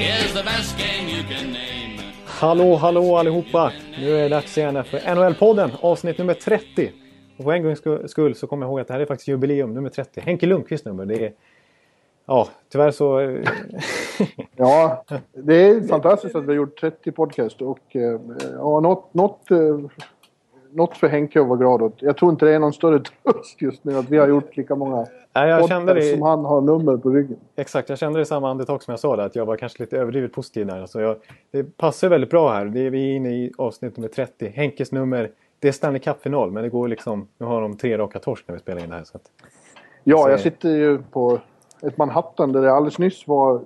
is the best game you can name. Hallå, hallå allihopa! Nu är det dags igen för NHL-podden, avsnitt nummer 30. Och för en gångs skull så kommer jag ihåg att det här är faktiskt jubileum nummer 30. Henke Lundqvist nummer. Det är... Ja, tyvärr så... Ja, det är fantastiskt att vi har gjort 30 podcast och eh, ja, något, något, eh, något för Henke att vara glad åt. Jag tror inte det är någon större tröst just nu att vi har gjort lika många Nej, jag kände det... som han har nummer på ryggen. Exakt, jag kände det i samma andetag som jag sa det, att jag var kanske lite överdrivet positiv där. Så jag, det passar väldigt bra här. Det är, vi är inne i avsnitt nummer 30. Henkes nummer, det är Stanley Cup-final, men det går liksom... Nu har de tre raka torsk när vi spelar in det här. Så att, Ja, Så- jag sitter ju på ett Manhattan där det alldeles nyss var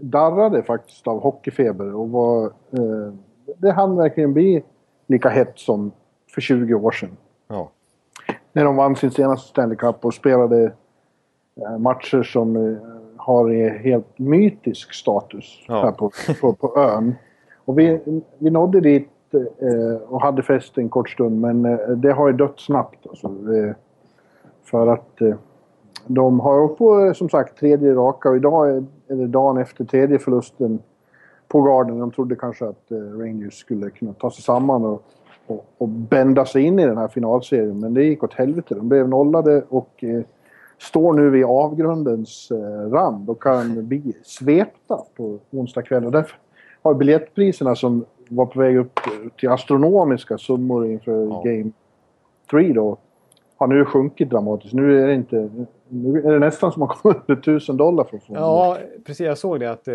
darrade faktiskt av hockeyfeber och var... Eh, det hann verkligen bli lika hett som för 20 år sedan. ja. när de vann sin senaste Stanley Cup och spelade eh, matcher som eh, har helt mytisk status Ja. här på, på, på ön. Och vi, vi nådde dit eh, och hade fest en kort stund men det har ju dött snabbt. Alltså, för att de har hållit på som sagt tredje raka och idag är, är det dagen efter tredje förlusten på Garden. De trodde kanske att eh, Rangers skulle kunna ta sig samman och, och, och bända sig in i den här finalserien. Men det gick åt helvete. De blev nollade och eh, står nu vid avgrundens eh, rand och kan bli svepta på onsdag kväll. Och därför har biljettpriserna som var på väg upp till astronomiska summor inför Ja. Game 3 då har nu sjunkit dramatiskt. Nu är det inte... Nu är det nästan som man kommer under 1000 dollar för att få Ja, precis. Jag såg det att eh,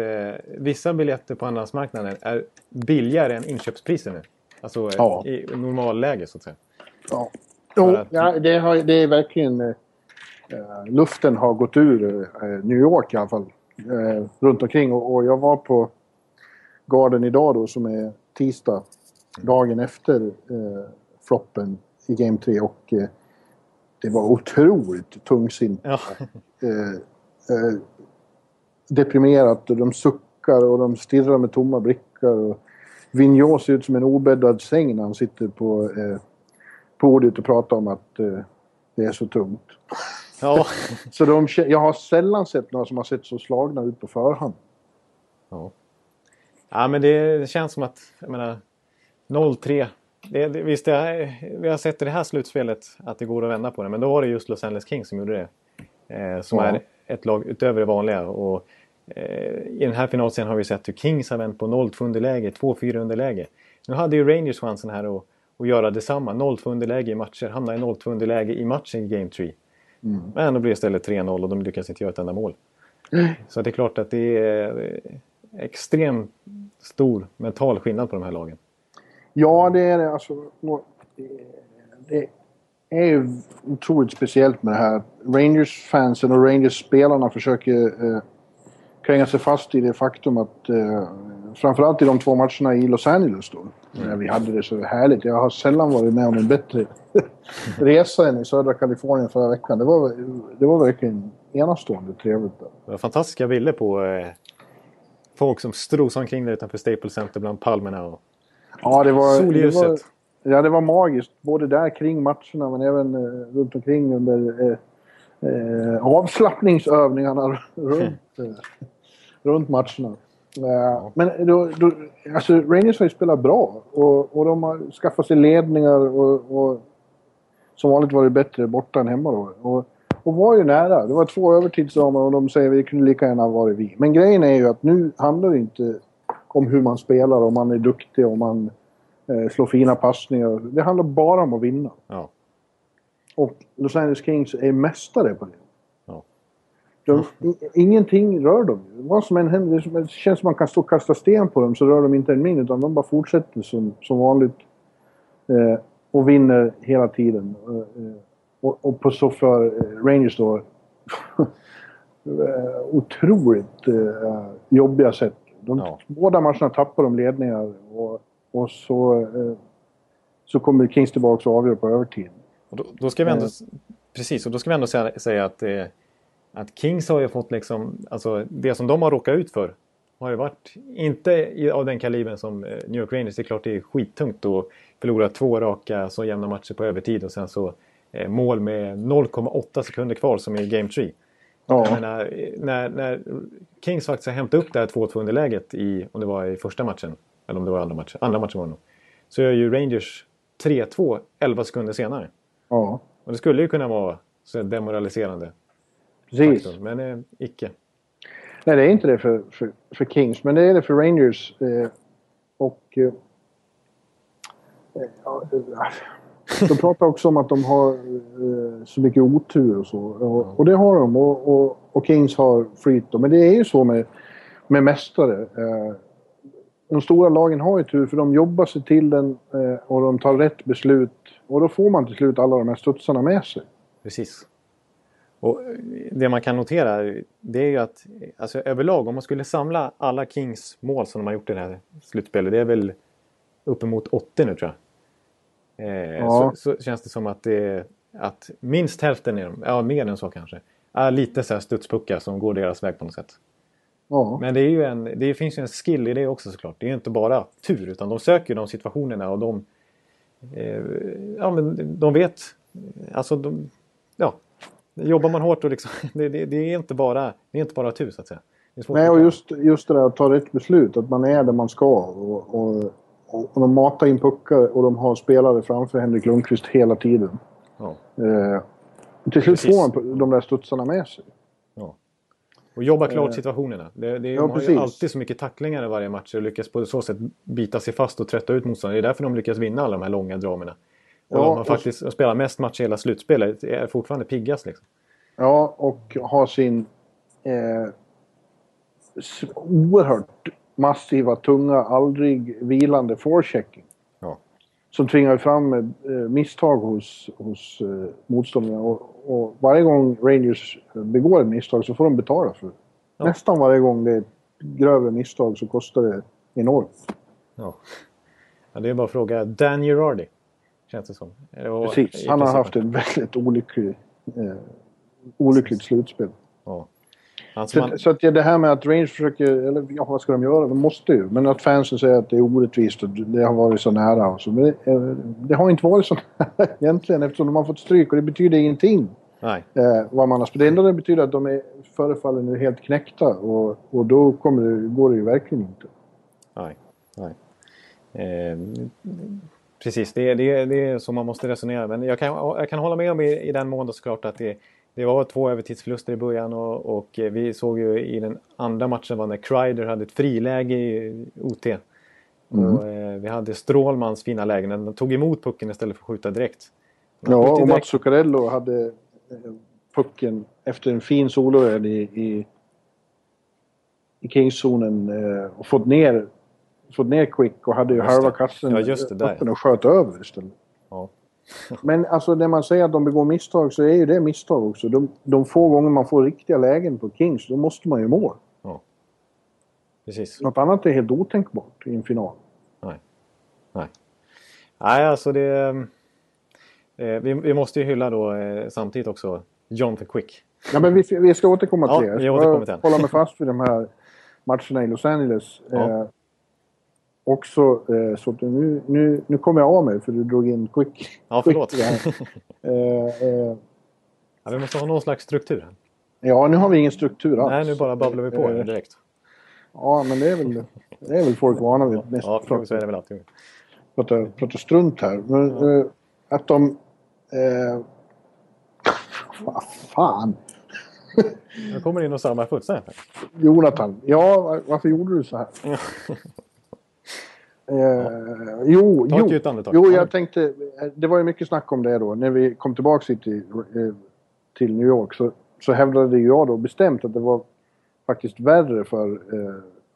vissa biljetter på andrahandsmarknaden är billigare än inköpspriser nu. Alltså Ja. i normalläge så att säga. Ja. Jo, att- ja, det, har, det är verkligen... Eh, eh, luften har gått ur eh, New York i alla fall. Eh, runt omkring. Och, och jag var på Garden idag då som är tisdag. Dagen efter eh, floppen i Game 3. Och det var otroligt tungsint. Ja. Eh, eh, deprimerat och de suckar och de stirrar med tomma blickar. Och Vigneault ser ut som en obäddad säng när han sitter på eh, podiet och pratar om att eh, det är så tungt. ja. Så de, jag har sällan sett några som har sett så slagna ut på förhand. Ja. ja, men det, det känns som att, jag menar, 0-3. Det, det, visst, det, vi har sett i det här slutspelet att det går att vända på det. Men då var det just Los Angeles Kings som gjorde det. Eh, som Ja. är ett lag utöver det vanliga. Och, eh, I den här finalserien har vi sett hur Kings har vänt på 0-2 underläge, 2-4 underläge. Nu hade ju Rangers chansen här att, att göra detsamma. 0-2 underläge i matcher, hamna i 0-2 underläge i matchen i Game 3. Men då blir det istället 3-0 och de lyckas inte göra ett enda mål. Så det är klart att det är eh, extremt stor mental skillnad på de här lagen. Ja, det är det. Alltså, det är ju otroligt speciellt med det här. Rangers-fansen och Rangers-spelarna försöker eh, kränga sig fast i det faktum att eh, framförallt i de två matcherna i Los Angeles då, Mm. vi hade det så härligt. Jag har sällan varit med om en bättre resa än i södra Kalifornien förra veckan. Det var, det var verkligen enastående trevligt. Där. Det var fantastiska bilder på eh, folk som strosade omkring där utanför Staples Center bland palmerna. Och Ja, det var... Solljuset. Det var, ja, det var magiskt. Både där kring matcherna men även eh, runt omkring under eh, eh, avslappningsövningarna runt, eh, runt matcherna. Eh, Men då, då, alltså Rangers har ju spelat bra och, och de har skaffat sig ledningar och, och som vanligt var det bättre borta än hemma då. Och, och var ju nära. Det var två övertidsramar och de säger att vi kunde lika gärna varit vi. Men grejen är ju att nu handlar det inte om hur man spelar, om man är duktig, om man eh, slår fina passningar. Det handlar bara om att vinna. ja, Och Los Angeles Kings är mästare på det. Ja. De, i, ingenting rör dem. Vad som än händer, det, känns som man kan stå och kasta sten på dem så rör de inte en min utan de bara fortsätter som, som vanligt. Eh, och vinner hela tiden. Eh, och, och på så för eh, Rangers då eh, otroligt eh, jobbiga sätt. De, Ja. Båda matcherna tappar de ledningar och, och så, eh, så kommer Kings tillbaka och avgör på övertid. Och då, då ska vi ändå, Eh. precis, och då ska vi ändå säga, säga att, eh, att Kings har ju fått liksom, alltså det som de har råkat ut för har ju varit, inte av den kalibern som eh, New York Rangers. Det är klart det är skittungt att förlora två raka så jämna matcher på övertid och sen så eh, mål med 0,8 sekunder kvar som i Game 3. Jag Ja, menar, eh, när, när Kings faktiskt har hämtat upp det här 2-2 underläget i, om det var i första matchen, eller om det var andra matchen, andra matchen var det nog. Så gör ju Rangers 3-2 11 sekunder senare. ja Och det skulle ju kunna vara så demoraliserande. precis. faktor, Men eh, icke. Nej, det är inte det för, för, för Kings, men det är det för Rangers. Eh, och... Eh, ja, eh, de pratar också om att de har eh, så mycket otur och så. Och, och det har de. Och, och, och Kings har flyt. då. Men det är ju så med, med mästare. Eh, de stora lagen har ju tur för de jobbar sig till den eh, och de tar rätt beslut. Och då får man till slut alla de här studsarna med sig. Precis. Och det man kan notera det är ju att alltså, överlag om man skulle samla alla Kings mål som de har gjort i det här slutspelet. Det är väl uppemot 80 nu tror jag. Eh, Ja. så, så känns det som att, det, att minst hälften är de, ja mer än så kanske, är lite så här studspuckar som går deras väg på något sätt. Ja, Men det, är ju en, det finns ju en skill i det också såklart. Det är ju inte bara tur utan de söker de situationerna och de... Eh, ja men de vet... Alltså de... Ja. Jobbar man hårt och liksom... Det, det, det, är, inte bara, det är inte bara tur så att säga. Nej, och just, just det där att ta rätt beslut. Att man är där man ska. Och, och, och, de matar in puckar och de har spelare framför Henrik Lundqvist hela tiden. Ja, Eh, till slut Precis. får man de där studsarna med sig. ja. Och jobba klart Eh, situationerna. Det, det, ja, de har ju precis. alltid så mycket tacklingar i varje match och lyckas på så sätt bita sig fast och trötta ut motståndare. Det är därför de lyckas vinna alla de här långa dramerna. Och Ja, de har faktiskt och spelar mest matcher i hela slutspelet. Är fortfarande piggast liksom. Ja, och har sin eh, oerhört massiva, tunga, aldrig vilande forechecking. Ja. Som tvingar fram eh, misstag hos, hos eh, motståndarna. Och, och varje gång Rangers begår ett misstag så får de betala för det. Ja. Nästan varje gång det är ett grövre misstag så kostar det enormt. Ja. ja, det är bara att fråga Dan Girardi. Känns det som. Precis. Han har haft ett väldigt olycklig, eh, olyckligt slutspel. Ja. Han som Så, man, att, så att det här med att Rangers försöker, eller ja, vad ska de göra? De måste ju. Men att fansen säger att det är orättvist och det har varit så nära och så. Men det, eh, det har inte varit så nära egentligen eftersom de har fått stryk och det betyder ingenting. nej, Eh, vad man har. Det enda det betyder att de är, förefaller nu helt knäckta och, och då kommer det, går det ju verkligen inte. nej, nej. Eh, precis, det, är- det, det är så man måste resonera. Men jag kan, jag kan hålla med om i, i den mån såklart att det, det var två övertidsförluster i början och, och vi såg ju i den andra matchen var när Kreider hade ett friläge i OT. Och, eh, vi hade Strålmans fina lägen. Den tog emot pucken istället för att skjuta direkt. Han Ja, ju och direkt- Mats Zuccarello hade eh, pucken efter en fin solorädd i, i, i Kingszonen eh, och fått ner, fått ner Quick och hade ju halva kassen Ja, just det, där. öppen och sköt över istället. Ja. Men alltså när man säger att de begår misstag så är ju det misstag också. De, de få gånger man får riktiga lägen på Kings, då måste man ju mål. Precis. Något annat är helt otänkbart i en final. Nej, alltså det... Eh, vi, vi måste ju hylla då eh, samtidigt också Jonathan Quick. Ja, men vi, vi ska återkomma Ja, till det. vi Jag ska hålla mig fast vid de här matcherna i Los Angeles. Ja. Eh, också eh, så att nu, nu, nu kommer jag av mig för du drog in Quick. Ja, Quick förlåt. här. Eh, eh, Ja, vi måste ha någon slags struktur. här. ja, nu har vi ingen struktur alls. Nej, nu bara babblar vi på Eh, direkt. Ja, men det är väl, det är väl folk vana vid. Mest Ja, för så är det väl alltid. prata, prata strunt här. Men eh, att de... Eh, vad fan! Jag kommer in och samlar fullständigt. Jonathan. Ja, var- varför gjorde du så här? Eh, jo, Ta ett jo, andetag. jo, Ja, jag tänkte... Det var ju mycket snack om det då. När vi kom tillbaka hit till, eh, till New York så, så hävdade jag då bestämt att det var faktiskt värre för eh,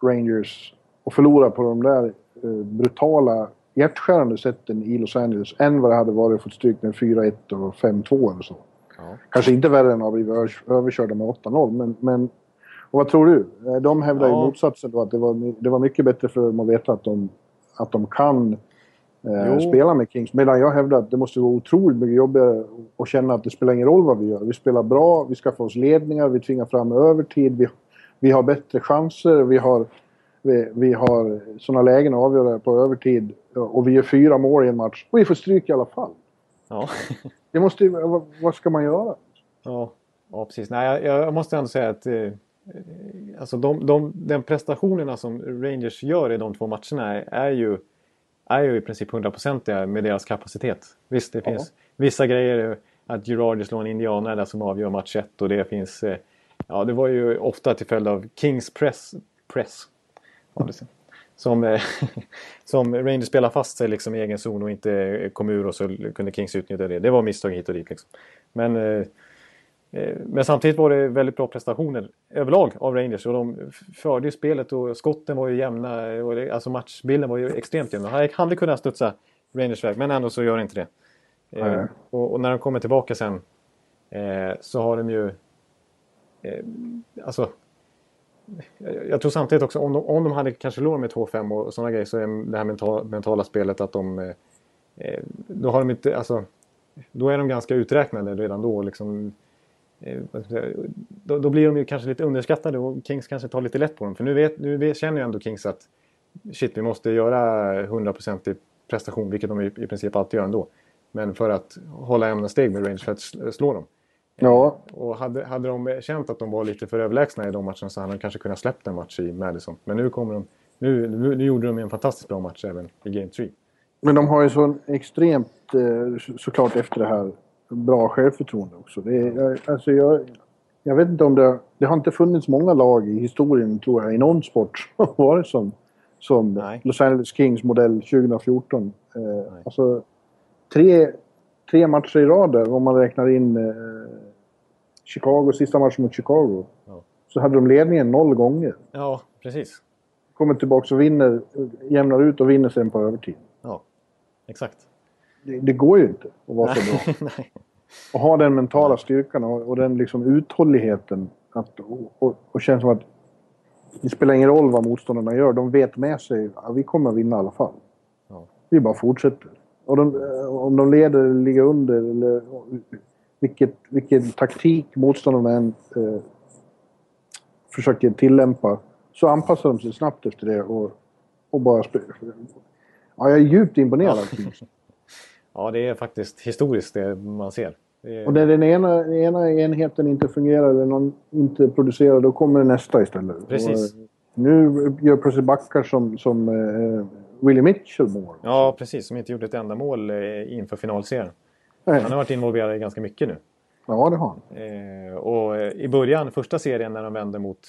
Rangers att förlora på de där eh, brutala, hjärtskärande sätten i Los Angeles än vad det hade varit att få stryk med 4-1 och 5-2 eller så. Ja. Ja. Kanske inte värre än att ha blivit över- överkörda med 8-0, men, men... Och vad tror du? Eh, De hävdar ju Ja. motsatsen då, att det var, det var mycket bättre för dem att veta att de, att de kan eh, spela med Kings. Medan jag hävdar att det måste vara otroligt mycket jobbigare att känna att det spelar ingen roll vad vi gör. Vi spelar bra, vi skaffar oss ledningar, vi tvingar fram övertid, vi, vi har bättre chanser, vi har, vi, vi har sådana lägen att avgöra på övertid och vi gör fyra mål i en match och vi får stryk i alla fall. Ja. Det måste vad, vad ska man göra? Ja, ja precis. Nej, jag, jag måste ändå säga att eh, eh, alltså de, de, den prestationerna som Rangers gör i de två matcherna är, är ju, är ju i princip hundraprocentiga med deras kapacitet. Visst, det Ja. finns vissa grejer. eh, Att Girardi slår en indianare där som avgör match 1 och det finns... Eh, ja, det var ju ofta till följd av Kings press. press som, eh, som Rangers spelar fast sig liksom i egen zon och inte eh, kom ur och så kunde Kings utnyttja det. Det var misstag hit och dit. Liksom. Men eh, Eh, Men samtidigt var det väldigt bra prestationer överlag av Rangers och de förde ju spelet och skotten var ju jämna. Och det, alltså matchbilden var ju extremt jämn. Han hade kunnat studsa Rangers väg men ändå så gör det inte det. Eh, Nej. och, och när de kommer tillbaka sen eh, så har de ju... Eh, alltså... Jag, jag tror samtidigt också om de, om de hade kanske förlorat med 2-5 och sådana grejer så är det här mentala, mentala spelet att de... Eh, eh, då har de inte... Alltså, då är de ganska uträknade redan då. Liksom, då, då blir de ju kanske lite underskattade och Kings kanske tar lite lätt på dem. För nu, vet, nu känner ju ändå Kings att shit, vi måste göra 100% i prestation, vilket de i, i princip alltid gör ändå. Men för att hålla jämna steg med Rangers för att sl- slå dem. Ja, Och hade, hade de känt att de var lite för överlägsna i de matcherna så hade de kanske kunnat släppt en match i Madison. Men nu kommer de... Nu, nu, nu gjorde de en fantastiskt bra match även i Game 3. men de har ju så extremt, eh, så- såklart efter det här, bra självförtroende också. Det är, alltså jag, jag vet inte om det... Det har inte funnits många lag i historien, tror jag, i någon sport som har varit som, som Nej. Los Angeles Kings modell 2014. Eh, alltså, tre, tre matcher i rad där, om man räknar in eh, Chicago, sista matchen mot Chicago. Ja. Så hade de ledningen noll gånger. Ja, precis. Kommer tillbaka och vinner, jämnar ut och vinner sen på övertid. Ja, exakt. Det, det går ju inte att vara så bra. Och ha den mentala styrkan och, och den liksom uthålligheten. Att, och, och, och känna som att det spelar ingen roll vad motståndarna gör. De vet med sig att vi kommer att vinna i alla fall. Ja. Vi bara fortsätter. Och de, eh, om de leder eller ligger under eller vilket, vilken taktik motståndarna än eh, försöker tillämpa så anpassar de sig snabbt efter det och, och bara. Ja, jag är djupt imponerad Kings. Ja, det är faktiskt historiskt det man ser. Det. Och när den ena, den ena enheten inte fungerar eller någon inte producerar, då kommer nästa istället. Precis. Och, nu gör plötsligt backar som, som eh, Willie Mitchell mål. Ja, precis. Som inte gjorde ett enda mål eh, inför finalserien. Nej. Han har varit involverad i ganska mycket nu. Ja, det har han. Eh, och eh, i början, första serien när de vände mot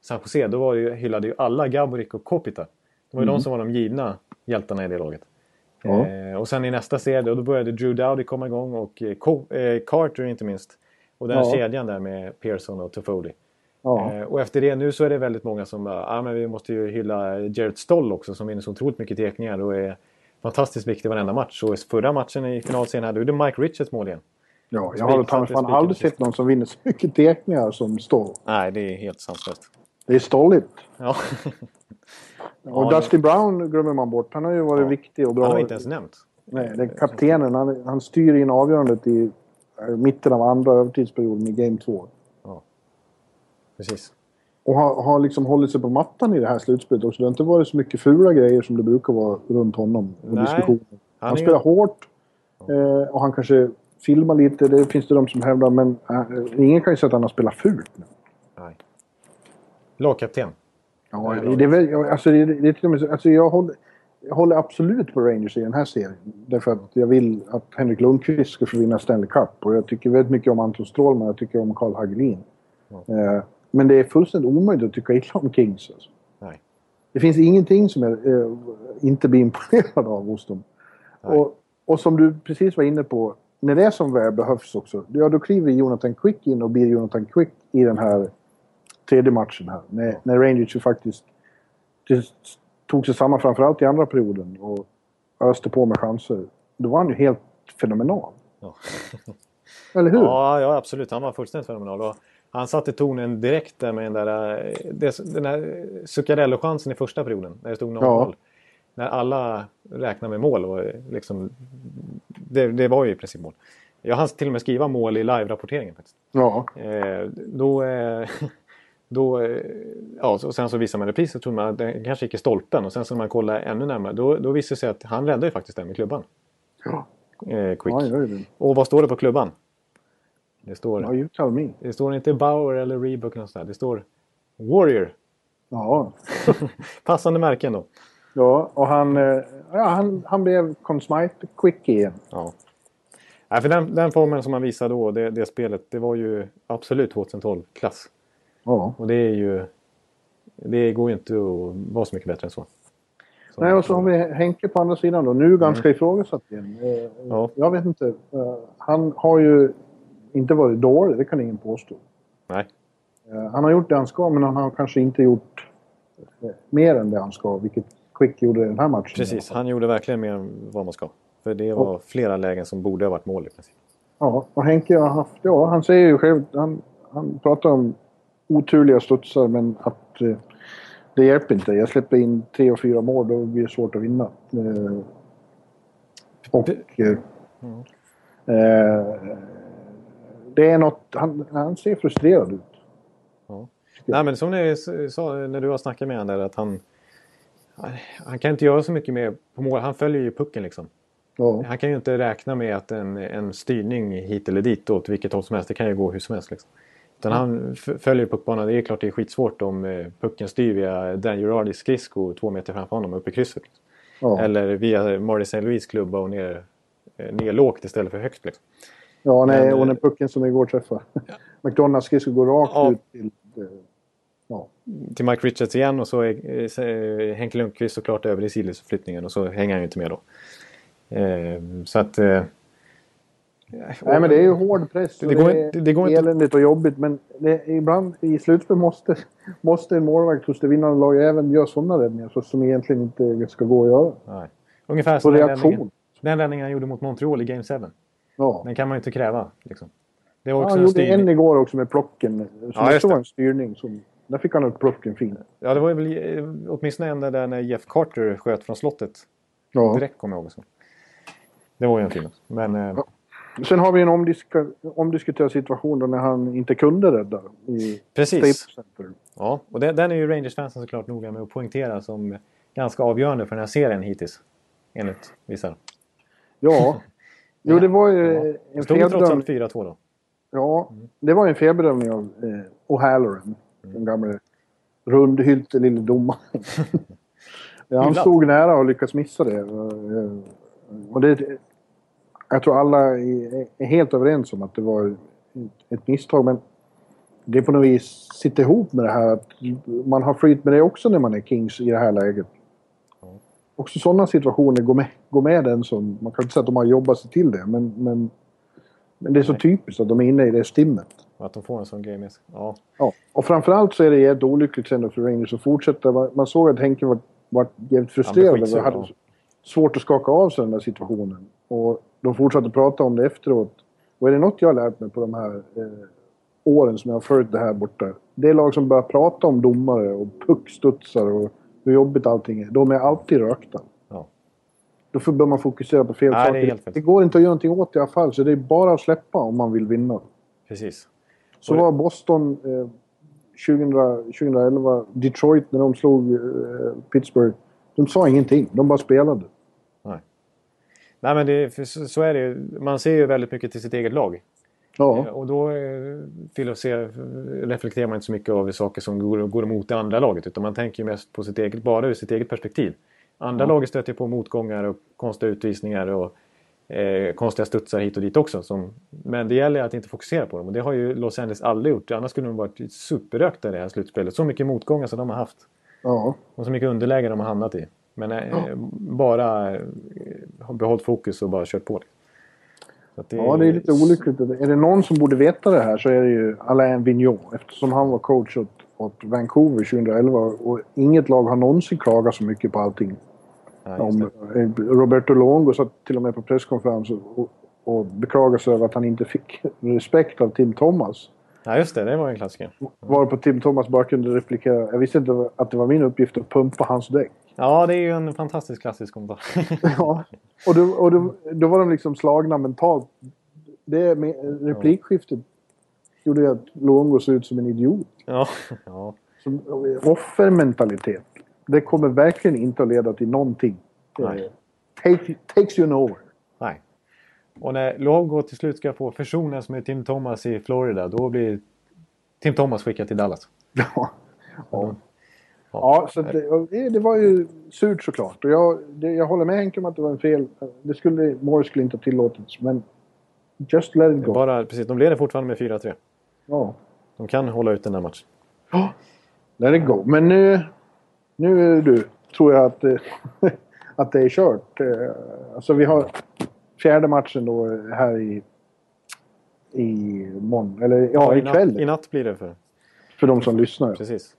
San Jose, då var det ju, hyllade ju alla Gaborik och Kopita. Det var ju de som var de givna hjältarna i det laget. Ja. Eh, och sen i nästa serie, då började Drew Dowdy komma igång och eh, Co- eh, Carter inte minst. Och den Ja. kedjan där med Pearson och Toffoli. Ja. Eh, och efter det nu så är det väldigt många som bara, ah, men vi måste ju hylla Jared Stoll också som vinner så otroligt mycket tekningar och är fantastiskt viktig varenda match. Och förra matchen i finalserien hade du Mike Richards mål igen. ja, jag har fan aldrig sett någon som vinner så mycket teckningar som Stoll. Nej, det är helt sanslöst. Det är stolligt. Ja. Och Ja, Dusty Brown glömmer man bort. Han har ju varit Ja. viktig och Han bra. har vi inte ens nämnt. Nej, den kaptenen, han, han styr in avgörandet i eh, mitten av andra övertidsperioden i Game 2. Precis. Och har, har liksom hållit sig på mattan i det här slutspelet också. Det har inte varit så mycket fula grejer som det brukar vara runt honom. Och Nej. diskussioner. Han Han, är ju- spelar hårt. Eh, och han kanske filmar lite. Det finns det de som hävdar. Men eh, ingen kan ju säga att han har spelat fult. nu. Nej. Lagkapten. Ja, det är väl, ja, alltså, det, det är till och med så, alltså, jag, håller, jag håller absolut på Rangers i den här serien. Därför att jag vill att Henrik Lundqvist ska få vinna Stanley Cup. Och jag tycker väldigt mycket om Anton Strålman. Jag tycker om Carl Hagelin. Eh, men det är fullständigt omöjligt att tycka illa om Kings. Alltså. Nej. Det finns ingenting som jag eh, inte blir imponerad av hos dem. Och, och som du precis var inne på, när det är som väl behövs också, ja då kliver Jonathan Quick in och blir Jonathan Quick i den här tredje matchen här. När, när Rangers ju faktiskt tog sig samman framförallt i andra perioden och öste på med chanser. Då var han ju helt fenomenal. Ja. Eller hur? Ja, ja, absolut. Han var fullständigt fenomenal. Och han satte tonen direkt där med den där, den där Zuccarello-chansen i första perioden. När det stod 0-0. Ja. När alla räknar med mål. Och liksom, det, det var ju i princip mål. Jag hann till och med skriva mål i live-rapporteringen. Faktiskt. Ja. Eh, då, eh, då, eh, ja, och sen så visade man repris så trodde man att den kanske gick i stolpen. Och sen så när man kollade ännu närmare då, då visade det sig att han räddade ju faktiskt den med klubban. Ja. Eh, quick. Ja, det. Och vad står det på klubban? Det står, ja, you tell me. det står inte Bauer eller Reebok någonstans. Det står Warrior. Ja. Passande märken då. Ja, och han, eh, ja, han, han blev Consmite Quick igen. Ja. Nej, för den, den formen som han visade då, det, det spelet, det var ju absolut 2012-klass. Ja. Och det är ju... Det går ju inte att vara så mycket bättre än så. så Nej, och så har vi Henke på andra sidan då. Nu ganska mm. ifrågasatt igen. Eh, ja. Jag vet inte. Eh, han har ju inte varit dålig, det kan ingen påstå. Nej. Eh, han har gjort det han ska, men han har kanske inte gjort mer än det han ska, vilket Quick gjorde i den här matchen. Precis, han gjorde verkligen mer än vad man ska. För det var flera lägen som borde ha varit mål i princip. Ja, och Henke har haft... Ja, han säger ju själv... Han, han pratar om oturliga studsar men att eh, det hjälper inte. Jag släpper in tre och fyra mål, då blir det svårt att vinna. Eh, och... Eh, mm. det är något... Han, han ser frustrerad ut. Ja. Nej, men som ni sa när du har snackat med honom att han... Han kan inte göra så mycket mer på mål. Han följer ju pucken liksom. Ja. Han kan ju inte räkna med att en, en styrning hit eller dit åt vilket håll som helst. Det kan ju gå hur som helst. Liksom. Utan han följer puckbanan. Det är klart det är skitsvårt om eh, pucken styr via Dan Girardis skridsko två meter framför honom uppe i krysset. Ja. Eller via Marty St. Louis klubba och ner, eh, ner lågt istället för högt. Liksom. Ja, nej, Men, och när eh, pucken som igår träffade ja. McDonalds skridsko går rakt ja. ut till... Ja. Till Mike Richards igen och så är Henke Lundqvist såklart över i sidledsförflyttningen och så hänger han ju inte med då. Så att... Nej men det är ju hård press det, går, det, det går eländigt inte... och jobbigt men det, ibland i slutspel måste, måste en målvakt hos det vinnande laget även göra sådana räddningar så, som egentligen inte ska gå att göra. Nej. Ungefär som den räddningen, den räddningen han gjorde mot Montreal i Game 7. Ja. Den kan man ju inte kräva. Liksom. Det var också ja, han gjorde en igår också med plocken. Som ja, också var en styrning. Som, där fick han upp plocken fint. Ja, det var väl eh, åtminstone en där när Jeff Carter sköt från slottet. Ja. Direkt kommer jag ihåg. Så. Det var ju en film. Men, eh... ja. Sen har vi en omdiska, omdiskuterad situation då när han inte kunde rädda i Precis. Ja, och det, den är ju Rangers-fansen såklart noga med att poängtera som ganska avgörande för den här serien hittills. Enligt vissa. Ja. Jo, det var ju ja. en Stod trots allt 4-2 då? Ja, mm. det var en felbedömning av eh, O'Halloran. Mm. Den gamle rundhylte lille domaren. ja, han stod nära och lyckades missa det. Eh, och det, jag tror alla är helt överens om att det var ett misstag. Men det på något vis sitter ihop med det här att man har flyt med det också när man är Kings i det här läget. Också sådana situationer går med, går med den som... Man kan inte säga att de har jobbat sig till det men, men, men det är så Nej. typiskt att de är inne i det stimmet. Att de får en sån grej med sig. Ja. ja. Och framförallt så är det jävligt olyckligt sen för Rangers att fortsätta. Man såg att Henke var, var jävligt frustrerad. Ja, hade svårt att skaka av sig den där situationen. Och de fortsatte prata om det efteråt. Och är det något jag har lärt mig på de här eh, åren som jag har följt det här borta. Det är lag som börjar prata om domare och puckstudsar och hur jobbigt allting är. De är alltid rökta. Ja. Då bör man fokusera på fel Nej, saker. Det, det, går inte att göra någonting åt det i alla fall. Så det är bara att släppa om man vill vinna. Precis. Så var Boston eh, 2000, 2011, Detroit när de slog eh, Pittsburgh. De sa ingenting. De bara spelade. Nej men det, så är det Man ser ju väldigt mycket till sitt eget lag. Ja. Eh, och då eh, reflekterar man inte så mycket över saker som går, går emot det andra laget. Utan man tänker mest på sitt eget, bara ur sitt eget perspektiv. Andra ja. laget stöter på motgångar och konstiga utvisningar och eh, konstiga studsar hit och dit också. Som, men det gäller att inte fokusera på dem. Och det har ju Los Angeles aldrig gjort. Annars skulle de varit superrökta i det här slutspelet. Så mycket motgångar som de har haft. Ja. Och så mycket underläge de har hamnat i. Men eh, ja. bara eh, behållit fokus och bara kört på. Det ja, det är lite olyckligt. Är det någon som borde veta det här så är det ju Alain Vigneault. Eftersom han var coach åt, åt Vancouver 2011 och inget lag har någonsin klagat så mycket på allting. Ja, Om, eh, Roberto Longo satt till och med på presskonferens och, och beklagade sig över att han inte fick respekt av Tim Thomas. Ja, just det. Det var en klassiker. Varpå Tim Thomas bara kunde replikera. Jag visste inte att det var min uppgift att pumpa hans däck. Ja, det är ju en fantastisk klassisk kommentar. Ja, och, då, och då, då var de liksom slagna mentalt. Det med, replikskiftet gjorde ju att Luongo såg ut som en idiot. ja, ja. Som, offermentalitet. Det kommer verkligen inte att leda till någonting. Nej. Take, takes you nowhere. Nej. Och när Luongo till slut ska få försonas med Tim Thomas i Florida, då blir Tim Thomas skickad till Dallas. Ja. Ja. Ja, så det, det, var ju surt såklart. Och jag, det, jag håller med Henke om att det var en fel. Det skulle, Morris skulle inte ha tillåtits, men just let it go. Bara, precis, de leder fortfarande med 4-3. Ja, De kan hålla ut den där matchen. let it go. Men nu, nu du, tror jag att, att det är kört. Eh, Alltså vi har fjärde matchen då här i, i morgon, eller ja, i, natt, ikväll. I natt blir det för... För de som lyssnar. Precis.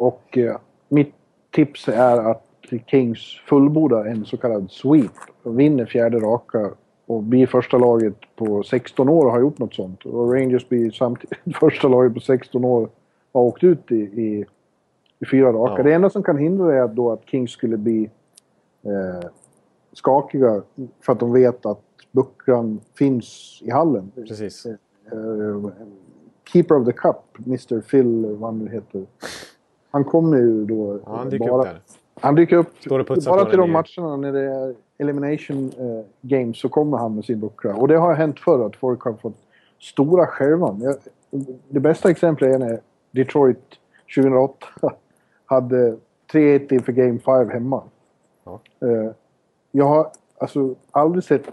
Och eh, mitt tips är att Kings fullbordar en så kallad sweep. Vinner fjärde raka och blir första laget på 16 år och har gjort något sånt. Och Rangers blir samtidigt första laget på 16 år och har åkt ut i, i, i fyra raka. Ja. Det enda som kan hindra det är då att Kings skulle bli eh, skakiga för att de vet att Buckran finns i hallen. Precis. Eh, Keeper of the Cup, Mr Phil, vad han nu heter. Han kommer ju då... Ja, han dyker bara, upp där. Han dyker upp bara till de matcherna när det är elimination eh, games så kommer han med sin buckra. Och det har hänt förr att folk har fått stora skärvan. Det bästa exemplet är när Detroit 2008 hade 3-1 inför Game 5 hemma. Ja. Eh, jag har alltså aldrig sett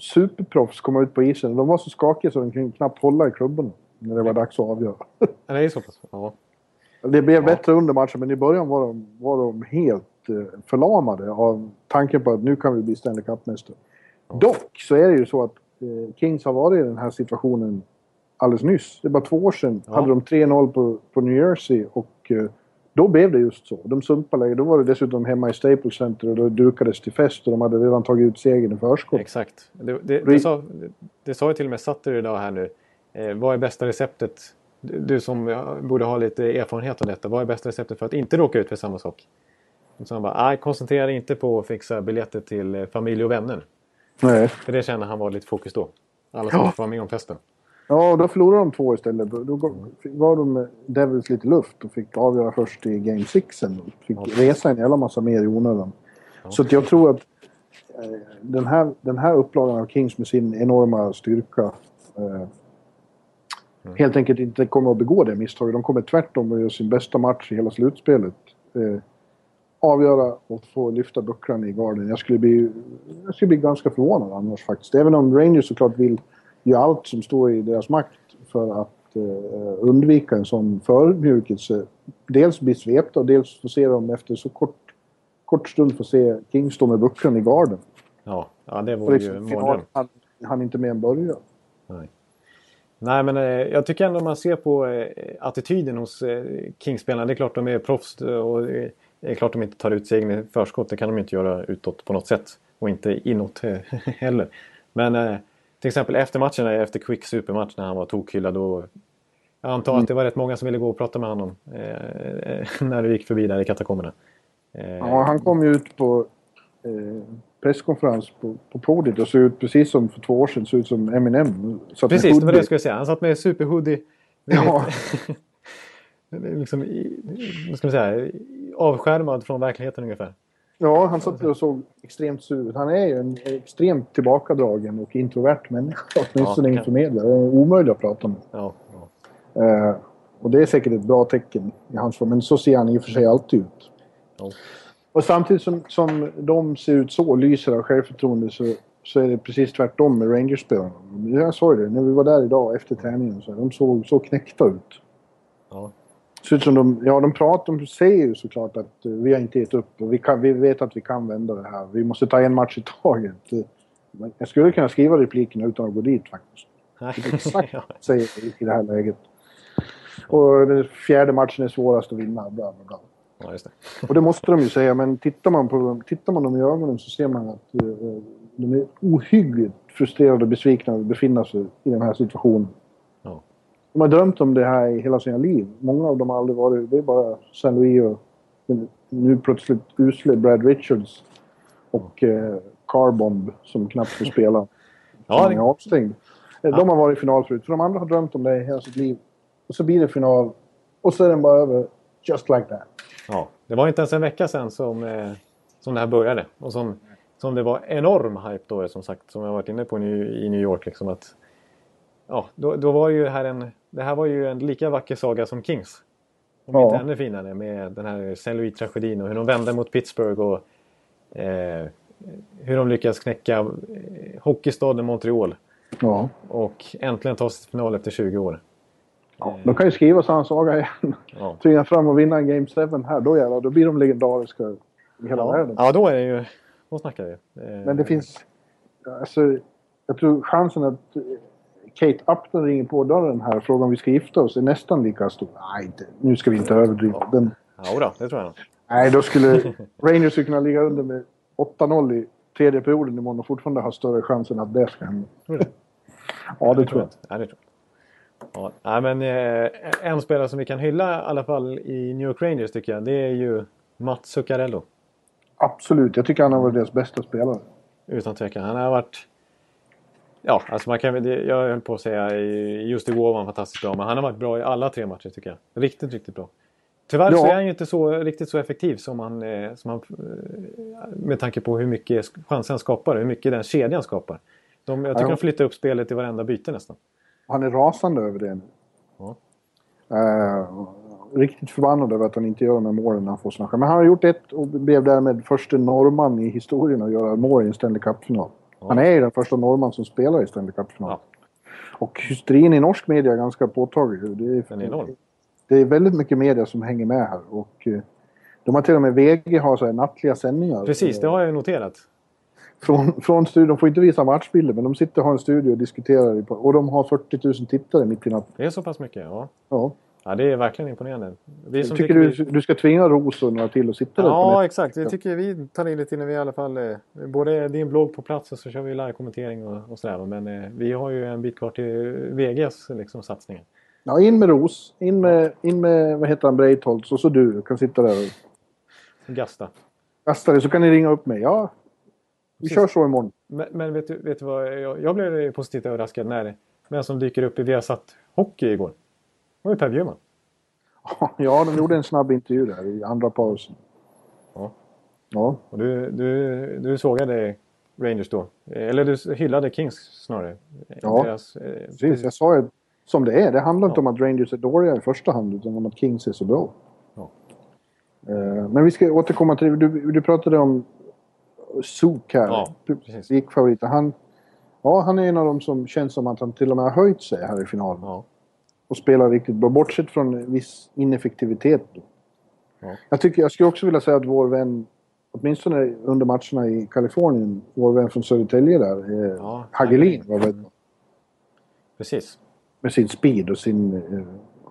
superproffs komma ut på isen. De var så skakiga så de kunde knappt hålla i klubborna när det var dags att avgöra. Ja, det är så pass. Ja. Det blev bättre under matchen, men i början var de, var de helt eh, förlamade av tanken på att nu kan vi bli Stanley Cup-mästare. Dock så är det ju så att eh, Kings har varit i den här situationen alldeles nyss. Det bara två år sedan Ja. hade de 3-0 på, på New Jersey och eh, då blev det just så. De sumpade läget. Då var det dessutom hemma i Staples Center och då dukades till fest och de hade redan tagit ut segern i förskott. Exakt. Det, det, det, sa, det sa ju till och med Sutter idag här nu. Eh, vad är bästa receptet? Du, som ja, borde ha lite erfarenhet av detta. Vad är bästa receptet för att inte råka ut för samma sak? Så han bara, nej koncentrera dig inte på att fixa biljetter till eh, familj och vänner. Nej. För det känner han var lite fokus då. Alla som Ja. vara med om festen. Ja, då förlorade de två istället. Då gav de eh, Devils lite luft och fick avgöra först i Game 6 sen. Och Fick Ja. resa en jävla massa mer i onödan. Så att jag tror att eh, den, här, den här upplagan av Kings med sin enorma styrka eh, helt enkelt inte kommer att begå det misstaget. De kommer tvärtom att göra sin bästa match i hela slutspelet. Eh, avgöra och få lyfta bucklan i garden. Jag skulle, bli, jag skulle bli ganska förvånad annars faktiskt. Även om Rangers såklart vill göra allt som står i deras makt för att eh, undvika en sån förödmjukelse. Dels bli svepta och dels få se dem efter så kort, kort stund få se King stå med bucklan i garden. Ja, ja det vore ju liksom, en final, mardröm. han, han inte med en början. Nej. Nej, men eh, jag tycker ändå man ser på eh, attityden hos eh, Kings-spelarna. Det är klart de är proffs och det är klart de inte tar ut segern i förskott. Det kan de inte göra utåt på något sätt. Och inte inåt heller. Men till exempel efter matchen, efter Quick supermatch när han var tokhyllad. Och jag antar att det var rätt många som ville gå och prata med honom när du gick förbi där i katakomberna. Ja, han kom ju ut på presskonferens på, på podiet och såg ut precis som för två år sedan. Såg ut som Eminem. Satt Precis, det var det jag skulle säga. Han satt med superhoodie. Ja. Liksom, vad ska man säga, avskärmad från verkligheten ungefär. Ja, han satt och såg extremt sur ut. Han är ju en extremt tillbakadragen och introvert människa. Åtminstone Ja, inför media. Det är omöjligt att prata med. Ja, ja. Eh, och det är säkert ett bra tecken i hans fall. Men så ser han i och för sig alltid ut. Ja. Och samtidigt som, som de ser ut så lyser av självförtroende så, så är det precis tvärtom med Rangers-spelarna. Jag sa ju det, när vi var där idag efter träningen. Så de såg så knäckta ut. Ja. Ser ut som de, ja, de pratar, de säger ju såklart att eh, vi har inte gett upp och vi, kan, vi vet att vi kan vända det här. Vi måste ta en match i taget. Jag skulle kunna skriva replikerna utan att gå dit faktiskt. Exakt säger i det här läget. Och den fjärde matchen är svårast att vinna. Bla, bla, bla. Ja, just det. Och det måste de ju säga, men tittar man, på, dem- tittar man dem i ögonen så ser man att eh, de är ohyggligt frustrerade och besvikna över att befinna sig i den här situationen. Ja. De har drömt om det här i hela sina liv. Många av dem har aldrig varit... Det är bara St. Louis och den nu plötsligt usle Brad Richards och eh, Carbomb som knappt får spela. Ja, det- är avstängd. Eh, De har varit i final förut. För de andra har drömt om det i hela sitt liv. Och så blir det final. Och så är den bara över. Just like that. Ja, det var inte ens en vecka sedan som, eh, som det här började. Och som, som det var enorm hype då, som sagt, som jag varit inne på nu, i New York. Liksom att, ja, då, då var ju här en, det här var ju en lika vacker saga som Kings. Om Ja. inte ännu finare med den här St. Louis-tragedin och hur de vände mot Pittsburgh och eh, hur de lyckas knäcka eh, hockeystaden Montreal Ja. och äntligen ta sig till final efter 20 år. Ja. De kan ju skriva samma saga igen. Ja. Tvinga fram och vinna en Game 7 här. Då jävlar, då blir de legendariska i hela Ja. världen. ja, då är det ju... Då snackar vi. Eh, Men det finns... Alltså, jag tror chansen att eh, Kate Upton ringer på dörren här och frågar om vi ska gifta oss är nästan lika stor. Nej, nu ska vi inte överdriva. Den, Ja, då, det tror jag. nej, då skulle Rangers skulle kunna ligga under med 8-0 i tredje perioden imorgon och fortfarande ha större chans än att det ska hända. Ja, det tror jag. Ja, det tror jag. Ja, men eh, en spelare som vi kan hylla i alla fall i New York Rangers tycker jag. Det är ju Mats Zuccarello. Absolut. Jag tycker han har varit deras bästa spelare. Utan tvekan. Han har varit... Ja, alltså man kan, jag höll på att säga i- just igår var han fantastiskt bra. Men han har varit bra i alla tre matcher tycker jag. Riktigt, riktigt bra. Tyvärr Ja. så är han ju inte så, riktigt så effektiv som han, eh, som han... eh, Med tanke på hur mycket chanser han skapar. Hur mycket den kedjan skapar. De, jag tycker Ja. de flyttar upp spelet i varenda byte nästan. Han är rasande över det nu. Ja. Eh, riktigt förbannad över att han inte gör de här målen när han får sina. Men han har gjort ett och blev därmed första norrman i historien att göra mål i en Stanley Cup-final. Han är ju den första norrman som spelar i Stanley Cup-final. Ja. Och hysterin i norsk media är ganska påtaglig. Det är, Den är enorm. det är väldigt mycket media som hänger med här. Och, eh, de har till och med VG har så nattliga sändningar. Precis, det har jag noterat. Från, från studion. De får inte visa matchbilder men de sitter och har en studio och diskuterar. Och de har 40 000 tittare mitt i natten. Det är så pass mycket, ja. Ja. Ja, det är verkligen imponerande. Vi som Jag tycker du, du ska tvinga Ros och några till att sitta där Ja, exakt. Det tycker vi tar in lite när vi i alla fall... Eh, både din blogg på plats och så kör vi live-kommentering och, och sådär. Men eh, vi har ju en bit kvar till VGs liksom, satsningar. Ja, in med Ros. In med, in med vad heter han, Breitholtz och så du kan sitta där och Gasta. kasta dig så kan ni ringa upp mig. Ja, vi kör så imorgon. Men, men vet, du, vet du vad? Jag, jag blev positivt överraskad när vem som dyker upp i Viasat Hockey igår. Det var ju Per Bjurman. Ja, de gjorde en snabb intervju där i andra pausen. Ja. Ja, Och du, du, du sågade Rangers då. Eller du hyllade Kings snarare. Ja, Deras, eh, precis. Jag sa ju som det är. Det handlar inte Ja. om att Rangers är dåliga i första hand utan om att Kings är så bra. Ja. Eh, Men vi ska återkomma till det. Du, du pratade om Zook här. Ja. Gick favoriten. Han, ja, han är en av dem som känns som att han till och med har höjt sig här i finalen. Ja. och spelar riktigt bra. Bortsett från viss ineffektivitet. Ja. Jag, tycker, jag skulle också vilja säga att vår vän, åtminstone under matcherna i Kalifornien, vår vän från Södertälje där, eh, Ja, Hagelin, var bra. Precis. Med sin speed och sin eh,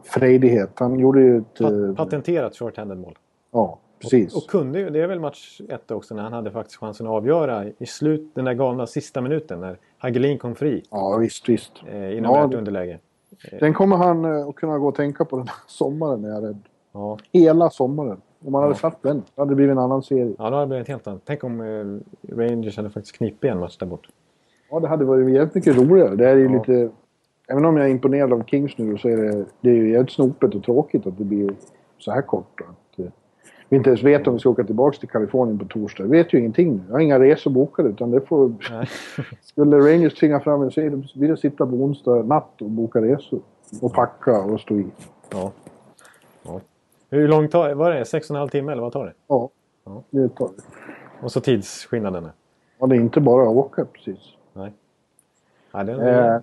frejdighet. Han gjorde ju ett... Pat, Eh, patenterat short-handed mål. ja, precis. Och kunde ju, det är väl match ett också när han hade faktiskt chansen att avgöra i slut, den där galna sista minuten när Hagelin kom fri ja, visst, visst. eh, inom Ja, ett underläge. Den kommer han eh, att kunna gå och tänka på den här sommaren, är jag rädd. Ja, Hela sommaren. Om man hade Ja. satt den, det hade det blivit en annan serie. ja då hade det blivit helt annat. Tänk om eh, Rangers hade faktiskt knipit en match där bort. Ja, det hade varit jävligt mycket roligare. Det är ju Ja. lite... Även om jag är imponerad av Kings nu så är det, det är ju jävligt snopet och tråkigt att det blir så här kort. då. Vi inte ens vet om vi ska åka tillbaka till Kalifornien på torsdag. Vi vet ju ingenting nu. Jag har inga resor bokade utan det får... Skulle Rangers tvinga fram en serie blir det sitta på onsdag natt och boka resor. Och packa och stå i. Ja. ja. Hur långt tar var det? Sex och en halv timme eller vad tar det? Ja, Ja. det tar det. Och så tidsskillnaden. Ja, det är inte bara att åka precis. Nej. Nej, den, Eh,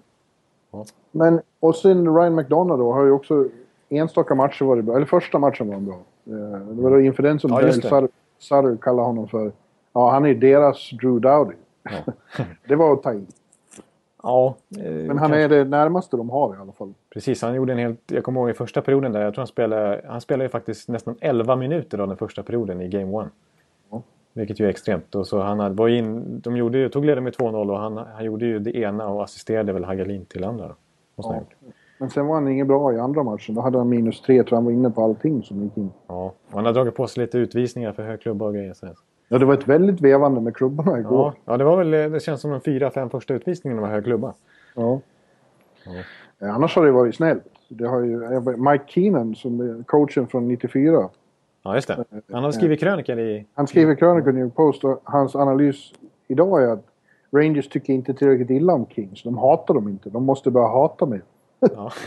Ja. Men och sen Ryan McDonough då har ju också enstaka matcher varit bra. Eller första matchen var bra. Eh, det var då inför den som Ja, det. Sutter, kallar honom för. Ja, han är deras Drew Dowdy. Ja. det var att ta i. ja, eh, Men han kanske- är det närmaste de har i alla fall. Precis, han gjorde en helt... Jag kommer ihåg i första perioden där, jag tror han spelade... Han spelade ju faktiskt nästan 11 minuter av den första perioden i Game 1. Ja. Vilket ju är extremt. Och så han hade, var in, de gjorde, ju- tog ledningen med 2-0 och han, han gjorde ju det ena och assisterade väl Hagelin till andra. Måste Ja. Men sen var han ingen bra i andra matchen. Då hade han minus tre. Tror han var inne på allting som gick in. Ja. Och han har dragit på sig lite utvisningar för hög klubba och grejer. Ja, det var ett väldigt vevande med klubborna igår. Ja, ja, det var väl, det känns som de fyra, fem första utvisningarna var hög klubba. Ja. Eh, Annars har det varit snällt. Det har ju, Mike Keenan som coachen från 94. Ja, just det. Han har skrivit krönikor i... Han skriver krönikor i New Post och hans analys idag är att Rangers tycker inte tillräckligt illa om Kings. De hatar dem inte. De måste börja hata mer. Ja.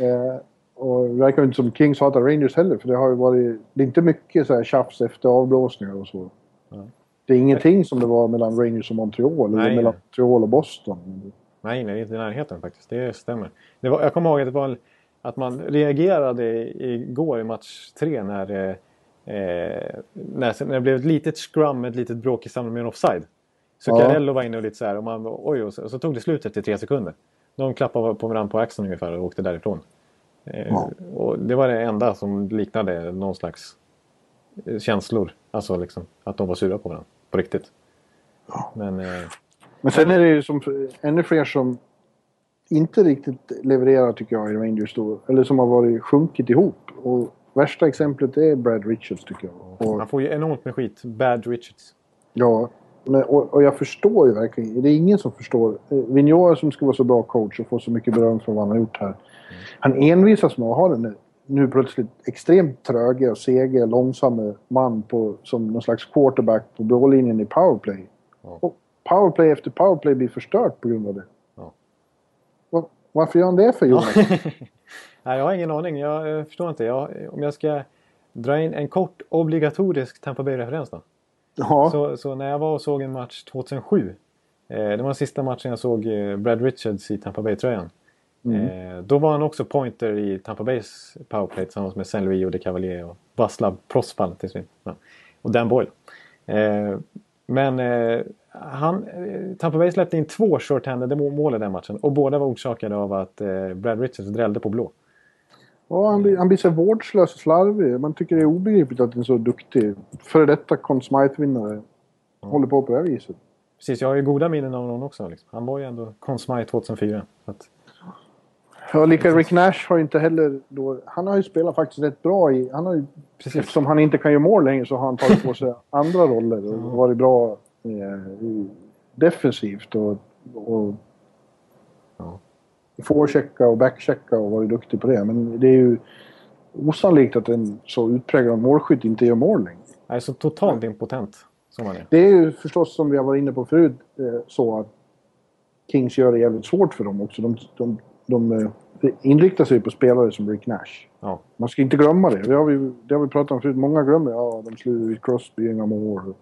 Eh, och det verkar inte som Kings hatar Rangers heller. För det har ju varit... Det är inte mycket så här tjafs efter avblåsningar och så. Det är ingenting som det var mellan Rangers och Montreal. Nej. Eller mellan Montreal och Boston. Nej, nej, inte i närheten faktiskt. Det stämmer. Det var, jag kommer ihåg att, det var, att man reagerade igår i match tre när, eh, eh, när, när det blev ett litet scrum, ett litet bråk i samband med en offside. Zuccarello var inne och lite så här och man oj, och så, och så tog det slut efter tre sekunder. De klappade på varandra på axeln ungefär och åkte därifrån. Eh, Ja. och det var det enda som liknade någon slags eh, känslor. Alltså liksom att de var sura på varandra. På riktigt. Men eh, Men sen är det ju som ännu fler som inte riktigt levererar tycker jag i Rangers då. Eller som har varit sjunkit ihop. Och värsta exemplet är Brad Richards tycker jag. Och, han får ju enormt med skit. Bad Richards. ja, men, och, och jag förstår ju verkligen. Det är ingen som förstår. Eh, Vigneault som ska vara så bra coach och få så mycket beröm för vad han har gjort här. Han envisas med att ha den där nu plötsligt extremt tröga och sega, långsamma man på, som någon slags quarterback på blålinjen i powerplay. Ja. Och powerplay efter powerplay blir förstört på grund av det. Ja. Va- Varför gör han det för Jonas? Nej, jag har ingen aning. Jag eh, förstår inte. Jag, om jag ska dra in en kort obligatorisk Tampa Bay-referens då. Ja. Så, så när jag var och såg en match 2007. Eh, det var den sista matchen jag såg eh, Brad Richards i Tampa Bay-tröjan. Eh, då var han också pointer i Tampa Bays powerplay tillsammans med Saint Louis och De Cavalier och Vaslav Prosval till slut. Ja. Och Dan Boyle. Eh, men eh, han, eh, Tampa Bay släppte in två short-handed må- mål i den matchen och båda var orsakade av att Brad Richards drällde på blå. Ja, han, blir, han blir så vårdslös och slarvig. Man tycker det är obegripligt att en så duktig före detta Conn Smythe-vinnare håller på på det här viset. Precis, jag har ju goda minnen av honom också. Liksom. Han var ju ändå Conn Smythe 2004. Så att, Ja, lika Rick Nash har inte heller då... Han har ju spelat faktiskt rätt bra i... Han har ju, Precis. eftersom han inte kan göra mål längre så har han tagit på sig andra roller och varit bra eh, defensivt och... och Ja. Forechecka och backchecka och varit duktig på det. Men det är ju osannolikt att en så utpräglad målskytt inte gör mål längre. är så totalt impotent som han är. Det är ju förstås som vi har varit inne på förut eh, så att Kings gör det jävligt svårt för dem också. De, de, de eh, inriktar sig på spelare som Rick Nash. Ja. Man ska inte glömma det. Det har vi, det har vi pratat om förut. Många glömmer ja, de slår ut Crosby, inga mål.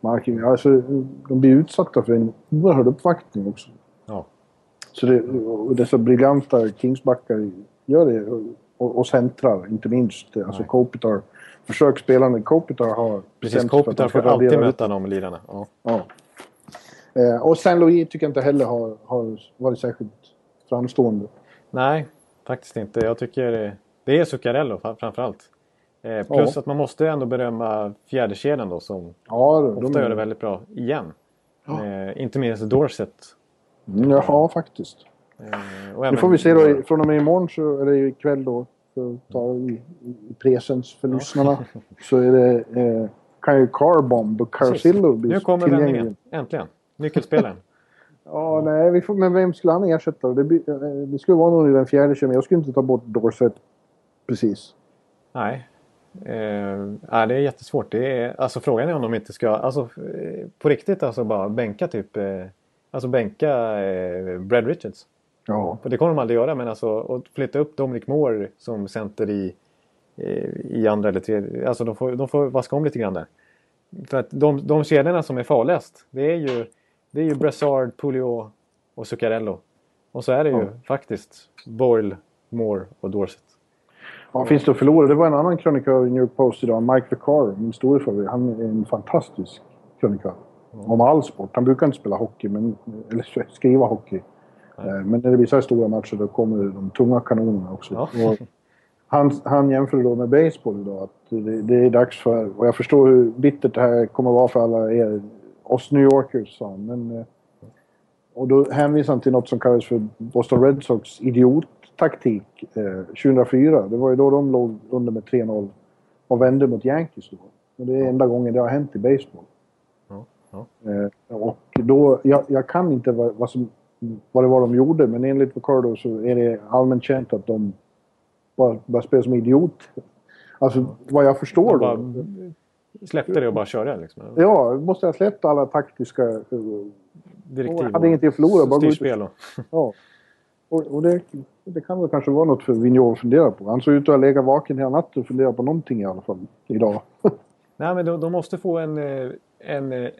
Marking. Alltså, de blir utsatta för en oerhörd uppvaktning också. Ja. Så det, dessa briljanta Kingsbackar gör det. Och, och, centrar, inte minst. Alltså Nej. Kopitar. Försök spela när Kopitar har... Precis, Kopitar får alltid möta de lirarna. Ja. Ja. Eh, och Saint Louis tycker jag inte heller har, har varit särskilt framstående. Nej, faktiskt inte. Jag tycker eh, det är Zuccarello framförallt. Eh, plus Ja. att man måste ändå berömma fjärdekedjan då som Ja, de, ofta gör det väldigt bra igen. Eh, inte minst Dorset. Ja, faktiskt. Eh, Nu får vi se då, från och med imorgon, så, eller ikväll då, för att ta i, i presens för lyssnarna, så är det, eh, kan ju Carbomb och. Carcillo bli Nu kommer vändningen. Äntligen. Nyckelspelaren. Ja, nej, vi får, men vem skulle han ersätta? Det, eh, det skulle vara någon i den fjärde kemin. Jag skulle inte ta bort Dorset precis. Nej. Nej, det är jättesvårt. Det är, alltså, frågan är om de inte ska, alltså, eh, på riktigt alltså bara bänka typ, eh, alltså bänka eh, Brad Richards. Ja. För det kommer de aldrig göra, men alltså att flytta upp Dominic Moore som center i, eh, i andra eller tredje. Alltså de får, de får vaska om lite grann där. För att de, de kedjorna som är farligast, det är ju, det är ju Brassard, Pouliot och Zuccarello. Och så är det ju Ja. faktiskt Boyle, Moore och Dorset. Ja, finns det att förlora? Det var en annan krönikör i New York Post idag, Mike Vaccaro, min store favorit. Han är en fantastisk krönikör. Om all sport. Han brukar inte spela hockey, men, eller skriva hockey. Eh, Men när det blir så här stora matcher då kommer de tunga kanonerna också. Ja. Han, han jämför då med baseball idag. Att det, det är dags för... Och jag förstår hur bittert det här kommer att vara för alla er, oss New Yorkers, sa han. Men, eh, och då hänvisar han till något som kallas för Boston Red Sox idiottaktik eh, 2004. Det var ju då de låg under med 3-0 och vände mot Yankees då. Och det är enda gången det har hänt i baseball. Ja. Eh, och då, jag, jag kan inte vad, vad, som, vad det var de gjorde, men enligt Ricardo så är det allmänt känt att de bara, bara spelar som idiot. Alltså vad jag förstår då. släppte det och bara körde liksom. Ja, måste jag släppt alla taktiska... eh, Direktiv och hade ingenting att förlora. Bara gå ut och- styrspel och... Ja. Och, och det, det kan väl kanske vara något för Vigneault att fundera på. Han såg ut att ha legat vaken hela natten och funderat på någonting i alla fall idag. Nej, men de, de måste få en, eh, en, en,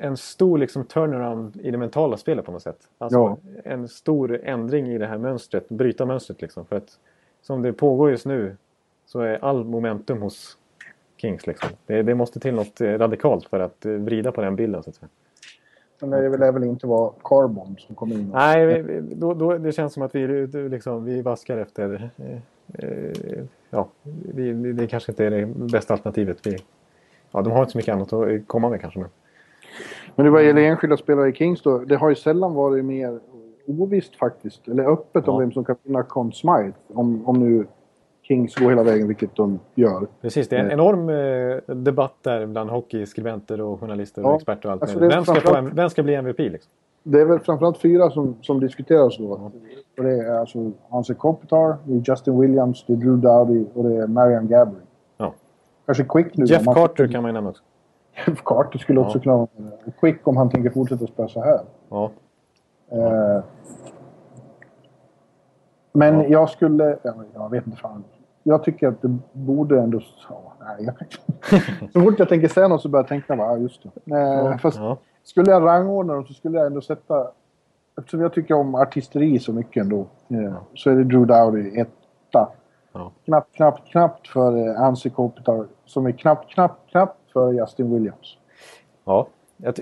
en stor liksom turnaround i det mentala spelet på något sätt. Alltså Ja. en stor ändring i det här mönstret, bryta mönstret liksom. För att som det pågår just nu så är all momentum hos Kings liksom. Det, det måste till något eh, radikalt för att eh, vrida på den bilden så att säga. Men det lär väl inte vara Carbon som kommer in. och- Nej, vi- vi- då, då, det känns som att vi, liksom, vi vaskar efter... Eh, eh, ja, vi- det kanske inte är det bästa alternativet. Vi, ja, de har inte så mycket annat att komma med kanske. Men. Men det vad gäller enskilda spelare i Kings då. Det har ju sällan varit mer ovisst faktiskt. Eller öppet om Ja. vem som kan vinna Conn Smythe. Om, om nu Kings går hela vägen, vilket de gör. Precis, det är en Eh. enorm eh, debatt där bland hockeyskribenter och journalister och Ja, experter och allt alltså vem, ska få, vem ska bli MVP liksom? Det är väl framförallt fyra som, som diskuteras då. Och det är alltså Hanse Kopitar, Justin Williams, det är Drew Dowdy och det är Marian Gabory. Ja. Kanske Quick nu. Jeff man- Carter kan man ju nämna också. Jeff Carter skulle också Ja. kunna vara Quick om han tänker fortsätta spela så här. Ja, Eh, men jag skulle... Jag, vet inte fan. Jag tycker att det borde ändå... Ja, nej, jag, så fort jag tänker säga något så börjar jag tänka bara, ja just det. Eh, fast ja. skulle jag rangordna dem så skulle jag ändå sätta... Eftersom jag tycker om artisteri så mycket ändå. Eh, så är det Drew Dowdy etta. Ja. Knappt, knappt, knappt för eh, Ansi Kopitar. Som är knappt, knappt, knappt för Justin Williams. ja. Jag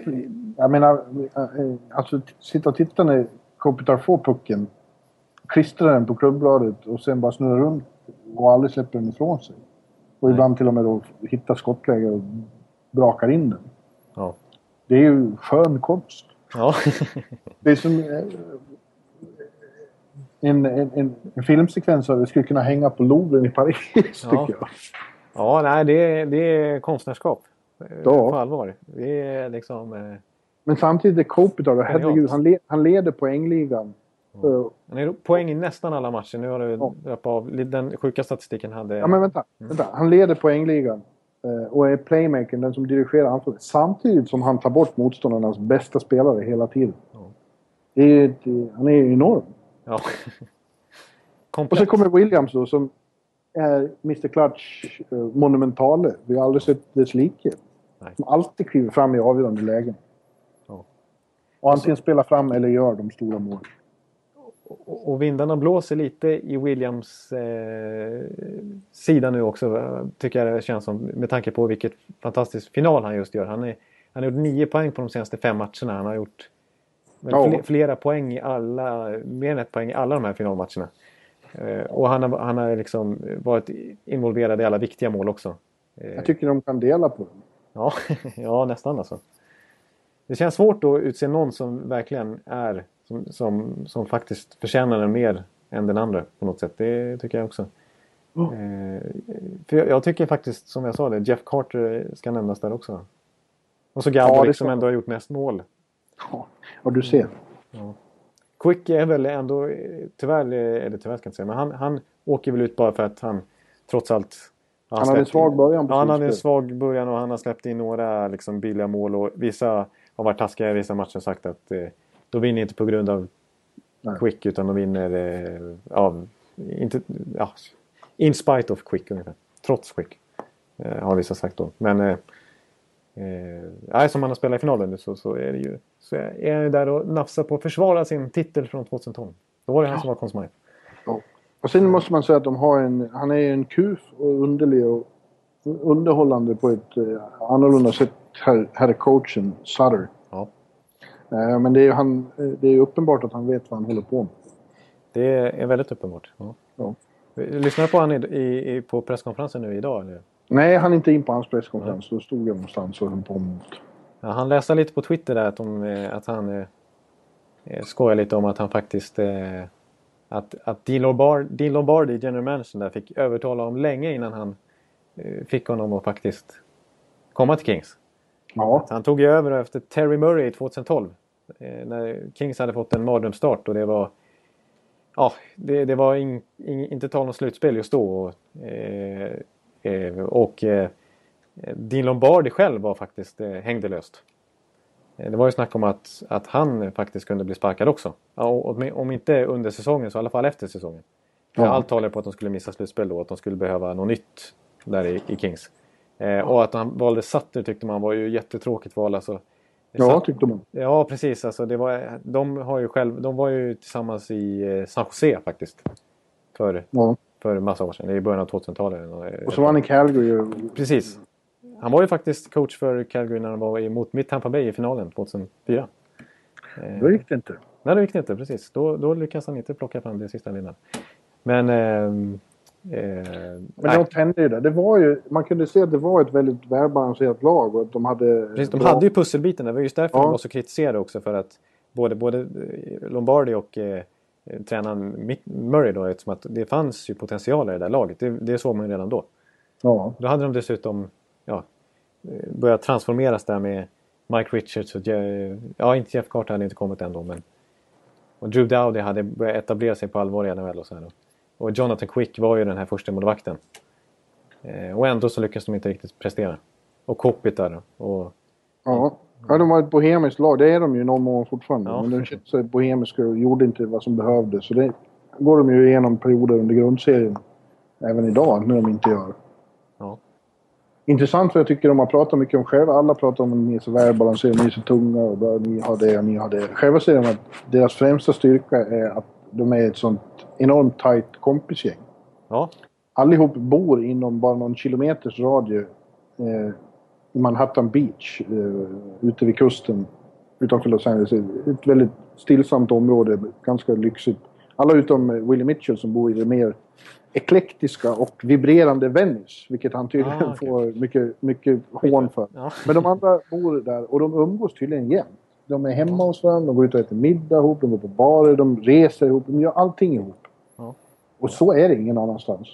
Jag menar, eh, alltså sitta och titta när Kopitar får pucken. Klistra den på klubbladet och sen bara snurra runt och aldrig släpper den ifrån sig. Och Nej. ibland till och med då hitta skottläge och brakar in den. ja. Det är ju skön konst. ja. Det är som eh, en, en, en, en filmsekvens av det skulle kunna hänga på Louvren i Paris, Ja. tycker jag. ja nej, det, är- det är konstnärskap. eh, Ja. På allvar. Det är liksom... Eh, Men samtidigt är Kopitar, då, herregud, han, le, han leder poängligan. Eh, Han är poäng i nästan alla matcher. Nu har det Ja. av. Den sjuka statistiken hade... Ja, men vänta. vänta. Han leder poängligan eh, och är playmakern, den som dirigerar anfallet. Samtidigt som han tar bort motståndarnas bästa spelare hela tiden. Ja. Det är ett, han är enorm. Ja. Och så kommer Williams då som är Mr Clutch eh, monumentale. Vi har aldrig sett dess like. Som alltid kliver fram i avgörande lägen. Ja. Och antingen spelar fram eller gör de stora målen. Och och vindarna blåser lite i Williams eh, sida nu också. Tycker jag det känns som. Med tanke på vilket fantastisk final han just gör. Han, är, han har gjort nio poäng på de senaste fem matcherna. Han har gjort väl Ja. fle- flera poäng i alla, mer än ett poäng i alla de här finalmatcherna. Eh, och han har, han har liksom varit involverad i alla viktiga mål också. Eh, Jag tycker de kan dela på dem. Ja, ja nästan alltså. Det känns svårt att utse någon som verkligen är som, som, som faktiskt förtjänar den mer än den andra på något sätt. Det tycker jag också. Eh, för jag, jag tycker faktiskt, som jag sa det, Jeff Carter ska nämnas där också. Och så Ja, Gaborik det som ändå har gjort mest mål. Ja, du ser. Quick är väl ändå, eh, tyvärr, eh, eller tyvärr ska jag inte säga, men han, han åker väl ut bara för att han trots allt har Han hade en svag början på Ja, han hade en svag början och han har släppt in några liksom, billiga mål och vissa har varit taskiga i vissa matcher och sagt att eh, de vinner inte på grund av Nej. Quick utan de vinner eh, av, inte, ja, in spite of Quick ungefär. Trots Quick. Eh, har vissa sagt då. Men eh, som han har spelat i finalen nu så, så är det ju så är han ju där och nafsar på att försvara sin titel från 2012. Då var det han som var konsument. Ja. Och sen måste man säga att de har en... Han är en kuf och underlig och underhållande på ett eh, annorlunda sätt, herr, herr coachen Sutter. Ja. Eh, men det är ju han, eh, det är uppenbart att han vet vad han håller på med. Det är väldigt uppenbart. Ja. Ja. Lyssnade du på han i, i, i, på presskonferensen nu idag? Eller? Nej, han är inte in på hans presskonferens. Då stod jag någonstans och höll på mot. Ja, han läste lite på Twitter där att, de, eh, att han eh, eh, skojar lite om att han faktiskt... Eh, att, att Dean, Lombardi, Dean Lombardi, general manager där, fick övertala honom länge innan han eh, fick honom att faktiskt komma till Kings. Ja. Han tog ju över efter Terry Murray 2012. Eh, när Kings hade fått en mardrömsstart och det var... Ja, det, det var in, in, inte tal om slutspel just då. Och, eh, och eh, Dean Lombardi själv var faktiskt eh, hängde löst. Eh, det var ju snack om att, att han faktiskt kunde bli sparkad också. Ja, om, inte under säsongen så i alla fall efter säsongen. Ja. Allt talar på att de skulle missa slutspel då, att de skulle behöva något nytt där i, i Kings. Eh, och att han valde Sutter tyckte man var ju jättetråkigt val. Alltså, Ja, Sutter- tyckte man. Ja, precis. Alltså, det var, de, har ju själv, de var ju tillsammans i eh, San Jose faktiskt. För, Ja. För massa år sedan. Det är i början av 2000-talet. Och, Och så var han i Calgary. Precis. Han var ju faktiskt coach för Calgary när han var emot mitt Tampa Bay i finalen 2004. Eh, Då gick det inte. Nej, det gick det inte. Precis. Då, då lyckades han inte plocka fram det sista linan. Men... ehm, eh, Men något hände ju där. Det var ju, man kunde se att det var ett väldigt välbalanserat lag och att de hade... precis, de bra- hade ju pusselbiten. Det var just därför Ja. de var så kritiserade också. För att både, både eh, Lombardi och eh, tränaren Mitt- Murray då, eftersom att det fanns ju potential i det där laget. Det, det såg man ju redan då. Ja. Då hade de dessutom ja, eh, börjat transformeras där med Mike Richards och Je- ja, inte Jeff Carter hade inte kommit än då, men och Drew Dowdy hade börjat etablera sig på allvar i NHL och så här då. Och Jonathan Quick var ju den här första målvakten. Eh, och ändå så lyckades de inte riktigt prestera. Och Kopitar och Ja. Ja, de var ett bohemiskt lag. Det är de ju i någon mån fortfarande. Ja. Men de kände sig bohemiska och gjorde inte vad som behövdes. Så det går de ju igenom perioder under grundserien. Även idag, när de inte gör. ja, Intressant för jag tycker de har pratat mycket om själva. Alla pratar om att ni är så välbalanserade, ni är så tunga och ni har det och ni har det. Själva säger de att deras främsta styrka är att de är ett sånt enormt tajt kompisgäng. ja, Allihop bor inom bara någon kilometers radie eh, Manhattan Beach eh, ute vid kusten utanför Los Angeles. Ett väldigt stillsamt område, ganska lyxigt. Alla utom eh, Willie Mitchell som bor i det mer eklektiska och vibrerande Venice, vilket han tydligen Ah, okej. får mycket, mycket hån för. ja. Men de andra bor där och de umgås tydligen jämt. De är hemma hos varandra, de går ut och äter middag ihop, de går på barer, de reser ihop, de gör allting ihop. Ja. Och så är det ingen annanstans.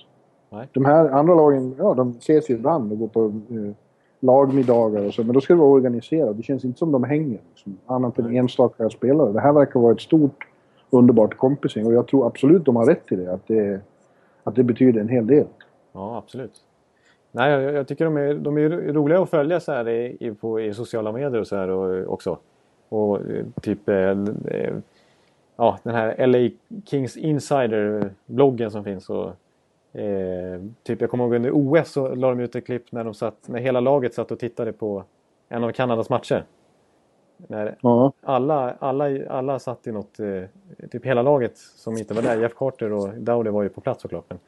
Nej. De här andra lagen, ja de ses ju ibland och går på eh, lagmiddagar och så, men då ska det vara organiserat. Det känns inte som de hänger. Liksom, annat än enstaka spelare. Det här verkar vara ett stort, underbart kompisgäng och jag tror absolut de har rätt i det. Att det, att det betyder en hel del. Ja, absolut. Nej, jag, jag tycker de är, de är roliga att följa så här i, i, på, i sociala medier och så här och, också. Och eh, typ... Eh, eh, ja, den här LA Kings Insider-bloggen som finns. Och, eh, typ, jag kommer ihåg under OS så la de ut ett klipp när, de satt, när hela laget satt och tittade på en av Kanadas matcher. När Ja. alla, alla, alla satt i något... Eh, typ hela laget som inte var där. Jeff Carter och Dowdy var ju på plats såklart. Men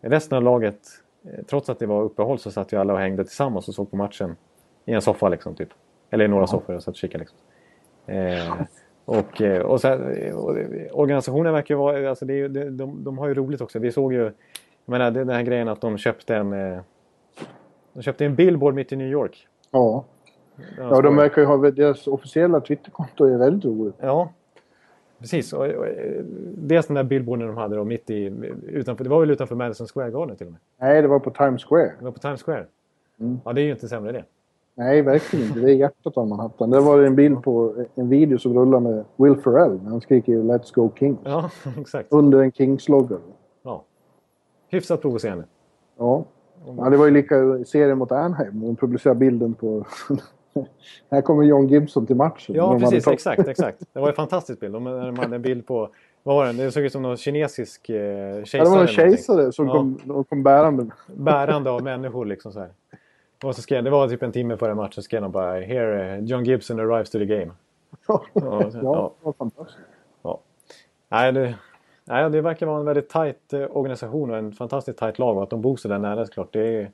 resten av laget, eh, trots att det var uppehåll, så satt ju alla och hängde tillsammans och såg på matchen. I en soffa liksom, typ. Eller i några soffor och satt och kikade liksom. Eh, och, eh, och, så här, och organisationen verkar ju vara... Alltså det, det, de, de har ju roligt också. Vi såg ju... Jag menar, det- den här grejen att de köpte en... Eh, de köpte en billboard mitt i New York. Ja. Där ja, de verkar ju ha... Deras officiella Twitterkonto är väldigt roligt. Ja, precis. Och, och, eh, dels den där billboarden de hade då mitt i... Utanför, det var väl utanför Madison Square Garden till och med. Nej, det var på Times Square. Det var på Times Square. Mm. Ja, det är ju inte sämre det. Nej, verkligen inte. Det är hjärtat av Manhattan. Det var en bild på en video som rullar med Will Ferrell när han skriker Let's Go Kings. Ja, exakt. Under en Kings-logga. Hyfsat provocerande. Ja. ja, det var ju lika i serien mot Anaheim. De publicerade bilden på... här kommer John Gibson till matchen. Ja, precis. Exakt, exakt. Det var en fantastisk bild. De, de hade en bild på... Vad var den? Det såg ut som någon kinesisk eh, kejsare. Ja, det var en någonting. kejsare som Ja. kom, kom bärande. Bärande av människor liksom så här. Och så skrev, det var typ en timme före matchen skrev de bara Here, eh, John Gibson arrives to the game. Ja, ja. det var fantastiskt. Ja. Nej, det, nej, det verkar vara en väldigt tajt eh, organisation och en fantastiskt tajt lag. Och att de bor så där nära såklart. Det är,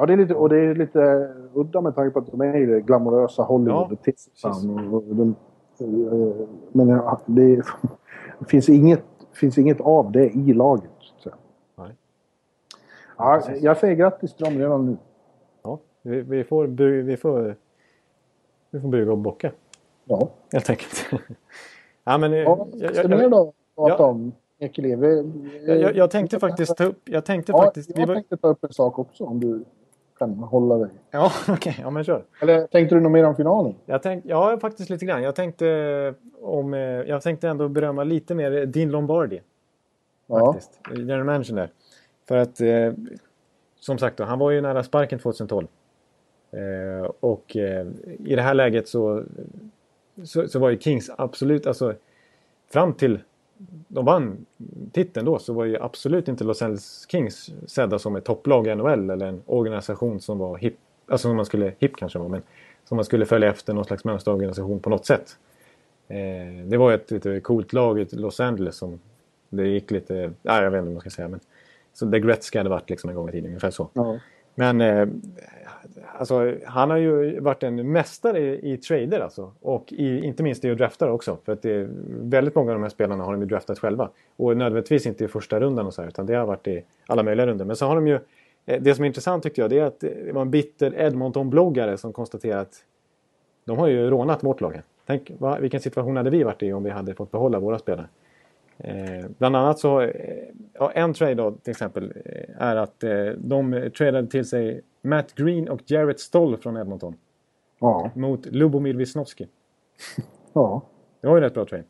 Ja, det är lite, och det är lite udda med tanke på att de är i det glamorösa Hollywood. Ja, och de, eh, men ja, det, finns inget, finns inget av det i laget. Så. Nej. Ja, jag säger grattis till dem redan nu. Ja, vi, vi, får, bu, vi, får, vi får buga och bocka. Ja. Helt enkelt. ja, men, Ja, jag, jag, jag, då prata ja. om Ekeliv? jag, jag tänkte faktiskt ta upp... Jag tänkte Ja, faktiskt... Vi jag var, tänkte ta upp en sak också om du kan hålla dig. ja, okej. ja, men kör. Eller tänkte du något mer om finalen? Jag tänkte, ja, faktiskt lite grann. Jag tänkte, om, eh, jag tänkte ändå berömma lite mer Dean Lombardi. Ja. Faktiskt. General manager där. För att, eh, som sagt då, han var ju nära sparken 2012. Eh, och eh, i det här läget så, så, så var ju Kings absolut, alltså fram till de vann titeln då så var ju absolut inte Los Angeles Kings sedda som ett topplag i NHL eller en organisation som var hipp, alltså som man skulle, hipp kanske var, men som man skulle följa efter någon slags mönsterorganisation på något sätt. Eh, det var ett lite coolt lag i Los Angeles som det gick lite, ja, jag vet inte vad man ska säga men så det Gretzky hade varit liksom en gång i tiden, ungefär så. Ja. Men eh, alltså, han har ju varit en mästare i, i trader alltså. Och i, inte minst i att drafta också. För att det är, väldigt många av de här spelarna har de ju draftat själva. Och nödvändigtvis inte i första rundan och så här, utan det har varit i alla möjliga runder. Men så har de ju, eh, det som är intressant tyckte jag, det är att det var en bitter Edmonton-bloggare som konstaterade att de har ju rånat vårt lag. Tänk va, vilken situation hade vi varit i om vi hade fått behålla våra spelare. Eh, bland annat så, eh, ja, en trade då, till exempel eh, är att eh, de tradade till sig Matt Green och Jarrett Stoll från Edmonton Ja. mot Lubomir Wisnowski. ja, Det var ju rätt bra trade,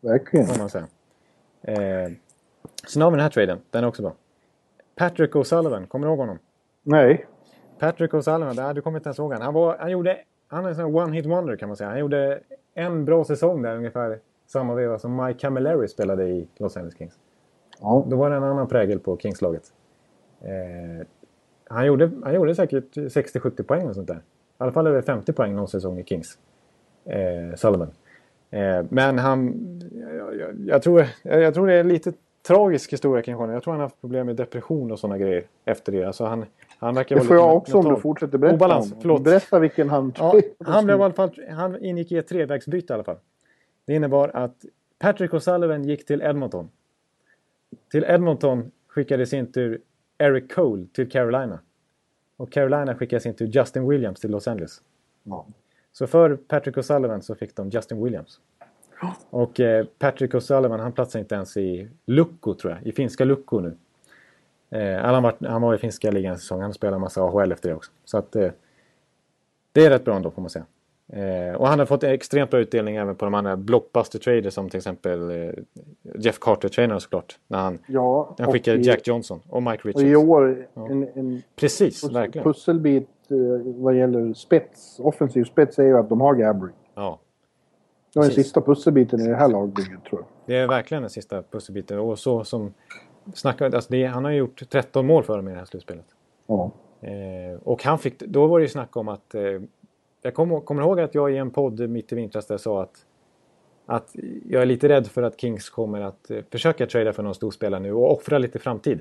verkligen. får man säga. Eh, sen har vi den här traden, den är också bra. Patrick O'Sullivan, kommer du ihåg honom? Nej. Patrick O'Sullivan, där, du kommer inte ens ihåg han. Han, var, han gjorde, han är en sån one hit wonder kan man säga. Han gjorde en bra säsong där ungefär samma veva som Mike Camilleri spelade i Los Angeles Kings. Ja. Då var det en annan prägel på Kingslaget. Eh, han, gjorde, han gjorde säkert 60-70 poäng och sånt där. I alla fall över 50 poäng någon säsong i Kings. Eh, Sullivan. Eh, men han... Jag, jag, jag, tror, jag, jag tror det är en lite tragisk historia kring honom. Jag tror han har haft problem med depression och sådana grejer efter det. Alltså han, han verkar Det får jag också om du fortsätter berätta Obalans, om förlåt. Berätta vilken han... Ja, han, blev i alla fall, han ingick i ett trevägsbyte i alla fall. Det innebar att Patrick O'Sullivan gick till Edmonton. Till Edmonton skickade i sin tur Eric Cole till Carolina. Och Carolina skickade i sin tur Justin Williams till Los Angeles. Ja. Så för Patrick O'Sullivan så fick de Justin Williams. Och eh, Patrick O'Sullivan han platsar inte ens i Lukko tror jag. I finska Lukko nu. Eh, han, varit, han var i finska ligan en säsong. Han spelar massa AHL efter det också. Så att eh, det är rätt bra ändå får man säga. Eh, och han har fått extremt bra utdelning även på de andra blockbuster traders som till exempel eh, Jeff Carter-tränaren såklart. När han, Ja, han och skickade i- Jack Johnson och Mike Och Richards. i år Ja. en, en Precis, pus- verkligen. pusselbit eh, vad gäller spets, offensiv spets är ju att de har Gabriel. Ja. Det var den sista pusselbiten i det här lagbygget tror jag. Det är verkligen den sista pusselbiten. Och så som snackar, alltså det, han har gjort 13 mål för dem i det här slutspelet. Ja. Eh, och han fick, då var det ju snack om att... Jag kommer kommer ihåg att jag i en podd mitt i vintras där sa att, att jag är lite rädd för att Kings kommer att eh, försöka trada för någon stor spelare nu och offra lite framtid.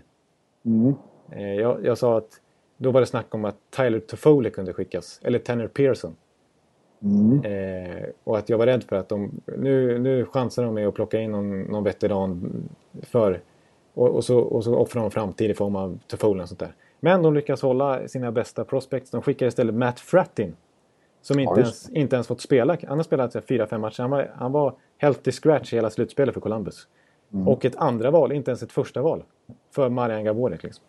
Mm. Eh, jag, jag sa att då var det snack om att Tyler Toffoli kunde skickas, eller Tanner Pearson. Mm. Eh, och att jag var rädd för att de... Nu, nu chansar de med att plocka in någon, någon veteran för... Och, och, så, och så offrar de framtid i form av Toffoli och sånt där. Men de lyckas hålla sina bästa prospects. De skickar istället Matt Frattin. Som inte, just ens, inte ens fått spela. Han har spelat fyra, fem matcher. Han var, han var healthy scratch i hela slutspelet för Columbus. Och ett andra val, inte ens ett första val. För Marian Gaborik. Liksom.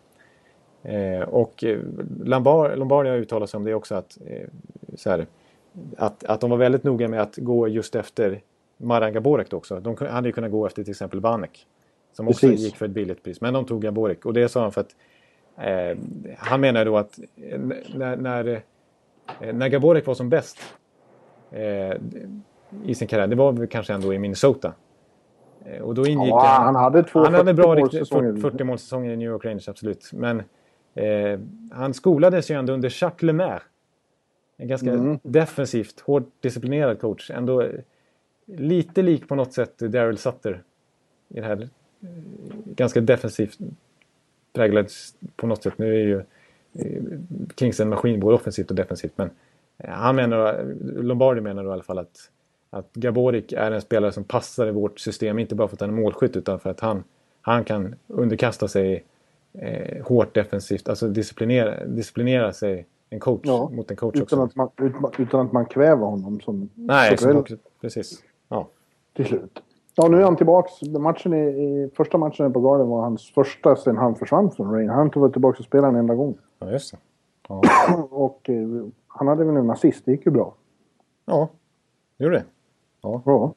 Eh, och eh, Lombard, Lombardi har uttalat sig om det också. Att, eh, så här, att, att de var väldigt noga med att gå just efter Marian Gaborik också. De hade ju kunnat gå efter till exempel Vanek. Som också Precis. gick för ett billigt pris. Men de tog Gaborik. Och det sa han för att eh, han menar då att eh, när, när, när Gaborik var som bäst eh, i sin karriär, det var väl kanske ändå i Minnesota. Eh, och då ingick Ja, han hade två han hade bra riktigt, målsäsonger. 40 målsäsonger i New York Rangers, absolut. Men eh, han skolades ju ändå under Jacques Lemaire. En ganska Mm. defensivt, hårt disciplinerad coach. Ändå eh, lite lik på något sätt Daryl Sutter. I det här eh, ganska defensivt präglad på något sätt. Nu är ju eh, Kings en maskin både offensivt och defensivt. Men eh, han menar, Lombardi menar då i alla fall att, att Gaborik är en spelare som passar i vårt system. Inte bara för att han är målskytt utan för att han, han kan underkasta sig eh, hårt defensivt, alltså disciplinera, disciplinera sig en coach Ja, mot en coach Utan också. att, man, utan, utan att man kväver honom som Nej, som också, precis. Ja. till slut. Ja, nu är han tillbaks. Matchen i, i, första matchen på Garden var hans första sen han försvann från Rain. Han varit tillbaka och spelat en enda gång. Ja, just det. Ja, Och eh, han hade väl en assist. Det gick ju bra. ja det gjorde det. Ja, Ja,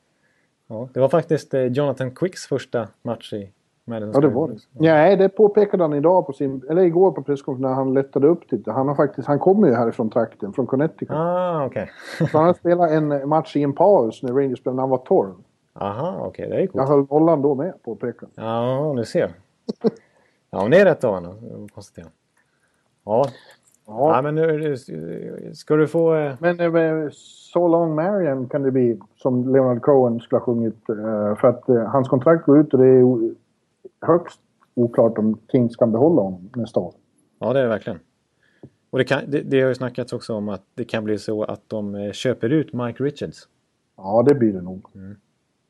ja. Det var faktiskt eh, Jonathan Quicks första match i Madison ja det var det. Nej, det påpekade han idag på sin... Eller igår på presskonferensen när han lättade upp lite. Han har faktiskt... Han kommer ju härifrån trakten, från Connecticut. Ah, okej. Så han har spelat en match i en paus när Rangers spelade när han var 12. Aha, okej. Det är Jag coolt. höll nollan då med, påpekade han. Ja, du ser. Ja, men det är rätt av honom, att konstatera. Ja. ja, men nu ska du få... eh, Men eh, So Long Marian kan det bli, som Leonard Cohen skulle ha sjungit. eh, För att hans kontrakt går ut och det är högst oklart om Kings kan behålla honom nästa år. Ja, det är det verkligen. Och det, kan, det, det har ju snackats också om att det kan bli så att de köper ut Mike Richards. Ja, det blir det nog. Mm.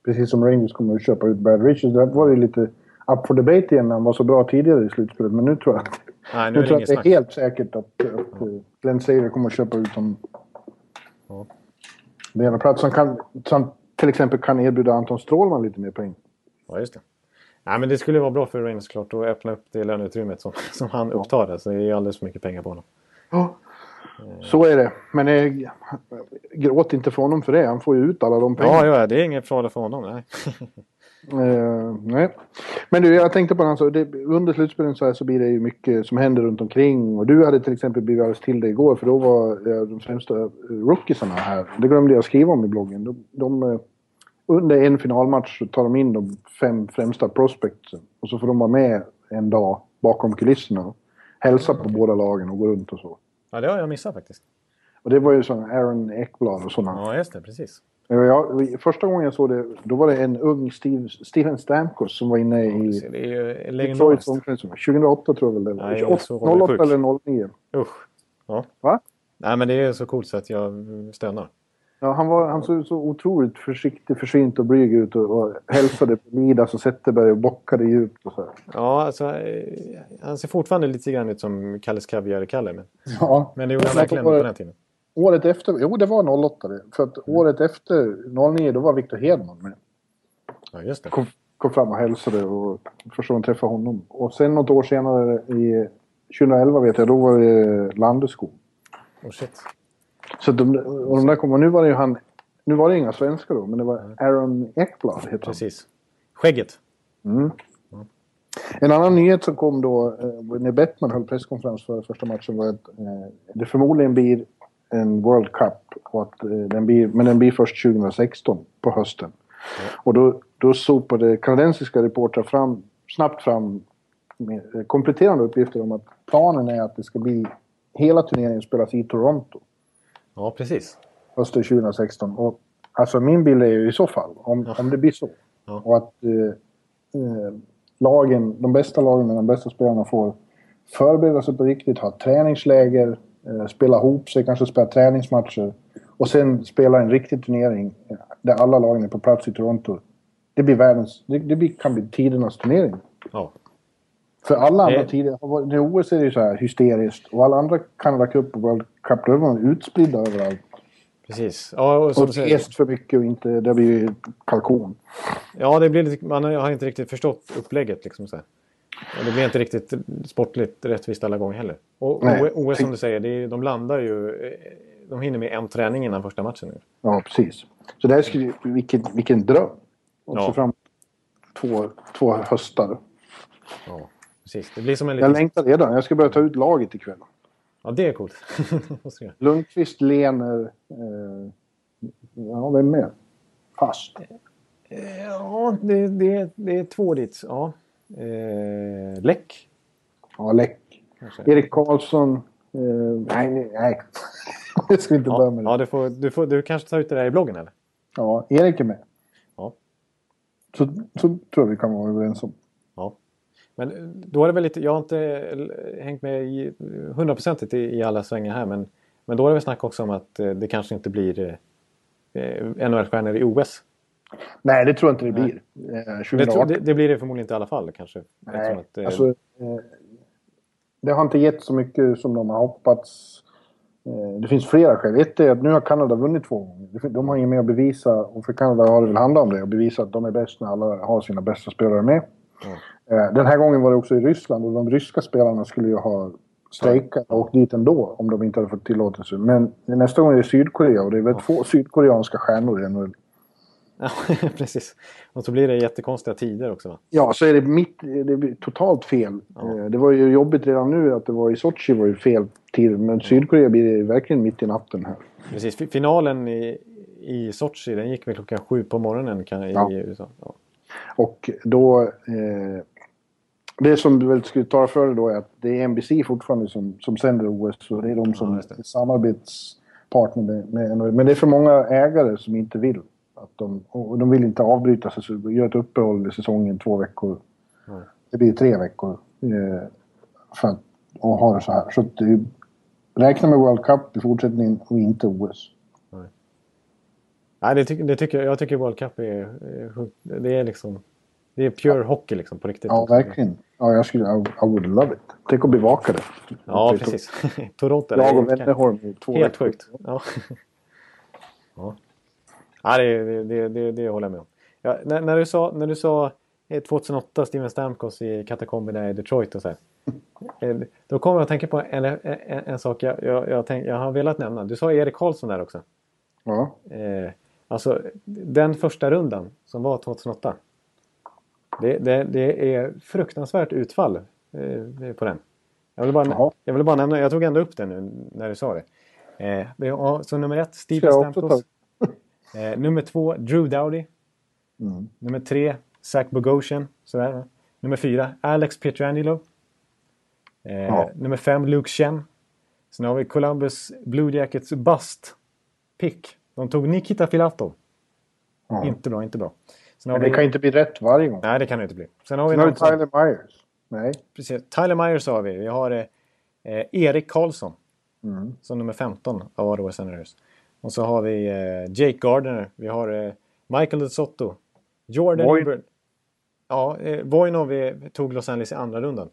Precis som Rangers kommer att köpa ut Brad Richards. Det var ju lite up for debate igen när han var så bra tidigare i slutspelet. Men nu tror jag att, Nej, nu tror jag inget att det är snack. helt säkert att, att eh, Glenn Sader kommer att köpa ut honom. Ja. Det är en plats som, kan, som till exempel kan erbjuda Anton Strålman lite mer poäng. Ja, just det. Nej, men det skulle vara bra för Rangers klart att öppna upp det löneutrymmet som, som han upptar. Alltså, det är alldeles för mycket pengar på honom. Så är det. Men eh, gråt inte för honom för det. Han får ju ut alla de pengarna. Ja, ja, det är ingen fara för honom. Nej. Eh, nej. Men du, jag tänkte på en sak. Det- Under slutspelet så, här så blir det ju mycket som händer runt omkring. Och du hade till exempel blivit alldeles till det igår. För då var eh, de främsta eh, rookiesarna här. Det glömde jag skriva om i bloggen. De, de, eh, under en finalmatch så tar de in de fem främsta prospectsen. Och så får de vara med en dag bakom kulisserna. Hälsa på båda lagen och gå runt och så. Ja, det har jag missat faktiskt. Och det var ju sådana Aaron Ekblad och sådana. Ja, just det. Precis. Ja, första gången jag såg det, då var det en ung Steve, Steven Stamkos som var inne i Det är ju legendariskt. omklädningsrum. 2008 tror jag väl det var. Nej, 28, så var det 08 sjukt. eller 09. Usch. Ja. Va? Nej, men det är så coolt så att jag stönar. Ja, han, var, han såg så otroligt försiktig, försynt och blyg ut och, och hälsade på Midas och Zetterberg och bockade djupt och så. här. Ja, alltså, eh, han ser fortfarande lite grann ut som Kalles Kaviar-Kalle. Men, Ja. men det gjorde han verkligen på den tiden. Året efter, jo det var 08 det. För att året efter, 09, då var Victor Hedman med. Ja, just det. Kom, kom fram och hälsade och första gången träffade honom. Och sen något år senare, i 2011 vet jag, då var det Landeskog. Oh, shit. Så de, och de där kom, och nu var det ju han, nu var det inga svenskar då, men det var Aaron Ekblad heter han. Precis. Skägget. Mm. En annan nyhet som kom då eh, när Bettman höll presskonferens för första matchen var att eh, det förmodligen blir en World Cup. Och att, eh, den blir, men den blir först 2016 på hösten. Och då, då sopade kanadensiska reportrar fram, snabbt fram eh, kompletterande uppgifter om att planen är att det ska bli hela turneringen spelas i Toronto Ja, precis. hösten 2016. Och, alltså min bild är ju i så fall, om, om det blir så. Ja. Och att eh, eh, lagen, de bästa lagen med de bästa spelarna får förbereda sig på riktigt, ha träningsläger, spela ihop sig, kanske spela träningsmatcher. Och sen spela en riktig turnering eh, där alla lagen är på plats i Toronto. Det blir världens, det, det blir, kan bli tidernas turnering. Ja. För alla andra Det- tider, i OS är det ju så här hysteriskt. Och alla andra Canada Cup och World Cup, då är man utspridda överallt. Precis. Ja, och som Och rest för mycket och inte... Det blir ju kalkon. ja det blir lite, man har inte riktigt förstått upplägget. Liksom, så här. Och det blir inte riktigt sportligt rättvist alla gånger heller. Och Nej. OS som du säger, det är, de landar ju... eh, De hinner med en träning innan första matchen. Nu. Ja, precis. Så det här skulle, vilken, vilken dröm. Och Ja. se fram två, två höstar. Ja, precis. Det blir som en Jag liten... längtar redan. Jag ska börja ta ut laget ikväll. Ja, det är coolt. Jag. Lundqvist, Lener... Eh, ja, vem mer? Fast. Ja, det, det, det är två dit. Ja. Eh, Läck Ja, Läck. kanske. Erik Karlsson. Eh, nej, nej. Jag ska inte börja Ja, med det. ja du, får, du, får, du kanske tar ut det där i bloggen eller? Ja, Erik är med. Ja. Så, så tror jag vi kan vara överens om. Ja. Men eh, då är det väl lite, jag har inte hängt med i hundraprocentigt i, i alla svängar här men, men då är det väl snack också om att eh, det kanske inte blir eh, eh, NHL-stjärnor i OS. Nej, det tror jag inte det blir. Eh, Det, 2018. det, det blir det förmodligen inte i alla fall kanske. Nej, att, eh, alltså, eh, det har inte gett så mycket som de har hoppats. Det finns flera skäl. Ett är att nu har Kanada vunnit två gånger. De har inget mer att bevisa och för Kanada har det väl handlat om det. Att bevisa att de är bäst när alla har sina bästa spelare med. Mm. Den här gången var det också i Ryssland och de ryska spelarna skulle ju ha strejkat och åkt dit ändå om de inte hade fått tillåtelse. Men nästa gång är det Sydkorea och det är väl ja. två sydkoreanska stjärnor i NHL. Ja, precis. Och så blir det jättekonstiga tider också? Ja, så är det mitt... Det blir totalt fel. Ja. Eh, det var ju jobbigt redan nu att det var i Sochi var ju fel tid. Men Sydkorea blir det verkligen mitt i natten här. Precis. Finalen i, i Sochi den gick väl klockan sju på morgonen kan, i ja. USA. Ja. Och då... Eh, det som du väl skulle ta för dig då är att det är NBC fortfarande som, som sänder OS och det är de som ja, är samarbetspartner med, med Men det är för många ägare som inte vill. Att de, och de vill inte avbryta sig, så gör ett uppehåll i säsongen två veckor. Mm. Det blir tre veckor. Eh, för att och ha det så här. Så att, eh, räkna med World Cup i fortsättningen och inte OS. Nej, Nej det, ty det tycker jag. Tycker World Cup är, det är liksom... Det är pure ja. hockey liksom på riktigt. Ja, också. verkligen. Ja, jag skulle... I, I would love it. Tänk att bevaka det. Ja, precis. Toronto. Jag och Wennerholm i två Helt veckor. sjukt. Ja. ja. Ja, det, det, det, det håller jag med om. Ja, när, när, du sa, när du sa 2008 eh, Steven Stamkos i katakomberna i Detroit och så här. Eh, då kommer jag att tänka på en, en, en sak jag, jag, jag, tänk, jag, har velat nämna. Du sa Erik Karlsson där också. Ja. Eh, alltså den första rundan som var 2008. Det, det, det är fruktansvärt utfall eh, på den. Jag vill, bara, jag vill bara nämna, jag tog ändå upp det nu när du sa det. Eh, så nummer ett, Steven Stamkos. Eh, nummer två, Drew Dowdy. Mm. Nummer tre, Zach Bogosian. Sådär, nummer fyra, Alex Pietrangelo. Eh, ja. Nummer fem, Luke Chen. Sen har vi Columbus Blue Jackets Bust Pick. De tog Nikita Filatov. Ja. Inte bra, inte bra. Har Men det vi... kan inte bli rätt varje gång. Nej, det kan det inte bli. Sen har vi, Sen har vi Tyler Myers. Nej. Precis. Tyler Myers har vi. Vi har eh, eh Erik Karlsson. Mm. Som nummer 15 av Ottawa Senators. Och så har vi eh, Jake Gardner. Vi har eh, Michael DeSotto. Jordan Voin. Ja, eh, Voinov tog Los Angeles i andra rundan.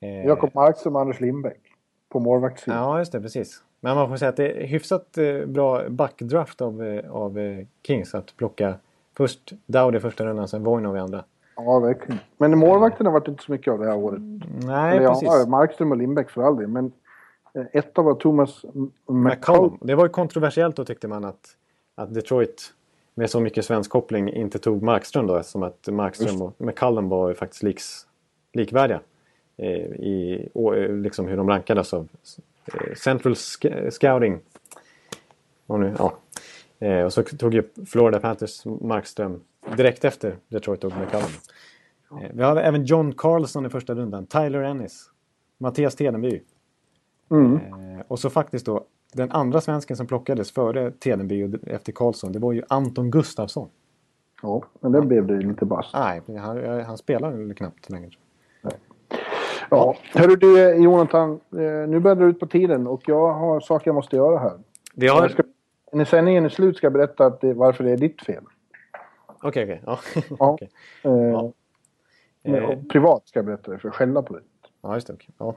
Eh, Jakob Markström och Anders Lindbäck på målvaktssidan. Ja, just det. Precis. Men man får säga att det är hyfsat eh, bra backdraft av, av Kings att plocka först Dowdy i första rundan, sen Voinov i andra. Ja, verkligen. Men målvakterna har varit inte så mycket av det här året. Nej, Eller, precis. Ja, Markström och Lindbäck för all del. Men ett var Thomas McCollum. Det var ju kontroversiellt då tyckte man att, att Detroit med så mycket svensk koppling inte tog Markström då eftersom att Markström och McCallum var ju faktiskt liks, likvärdiga eh, i eh, liksom hur de rankades av eh, Central Sc Scouting. Och, nu, ja. eh, och så tog ju Florida Panthers Markström direkt efter Detroit tog McCallum. Eh, vi har även John Carlson i första rundan, Tyler Ennis, Mattias Tedenby. Mm. Eh, och så faktiskt då den andra svensken som plockades före Tedenby och efter Karlsson, det var ju Anton Gustafsson. Ja, men det blev det lite bass. Nej, han, han spelar knappt längre. Ja, hörru du Jonathan, eh, nu börjar det ut på tiden och jag har saker jag måste göra här. Vi har... Ska, när sändningen är slut ska jag berätta att det, varför det är ditt fel. Okej, okay, okej. Okay. Ja. okay. Eh, ja. Privat ska jag berätta det, för att skälla på dig. Ja, just det. Okay. Ja.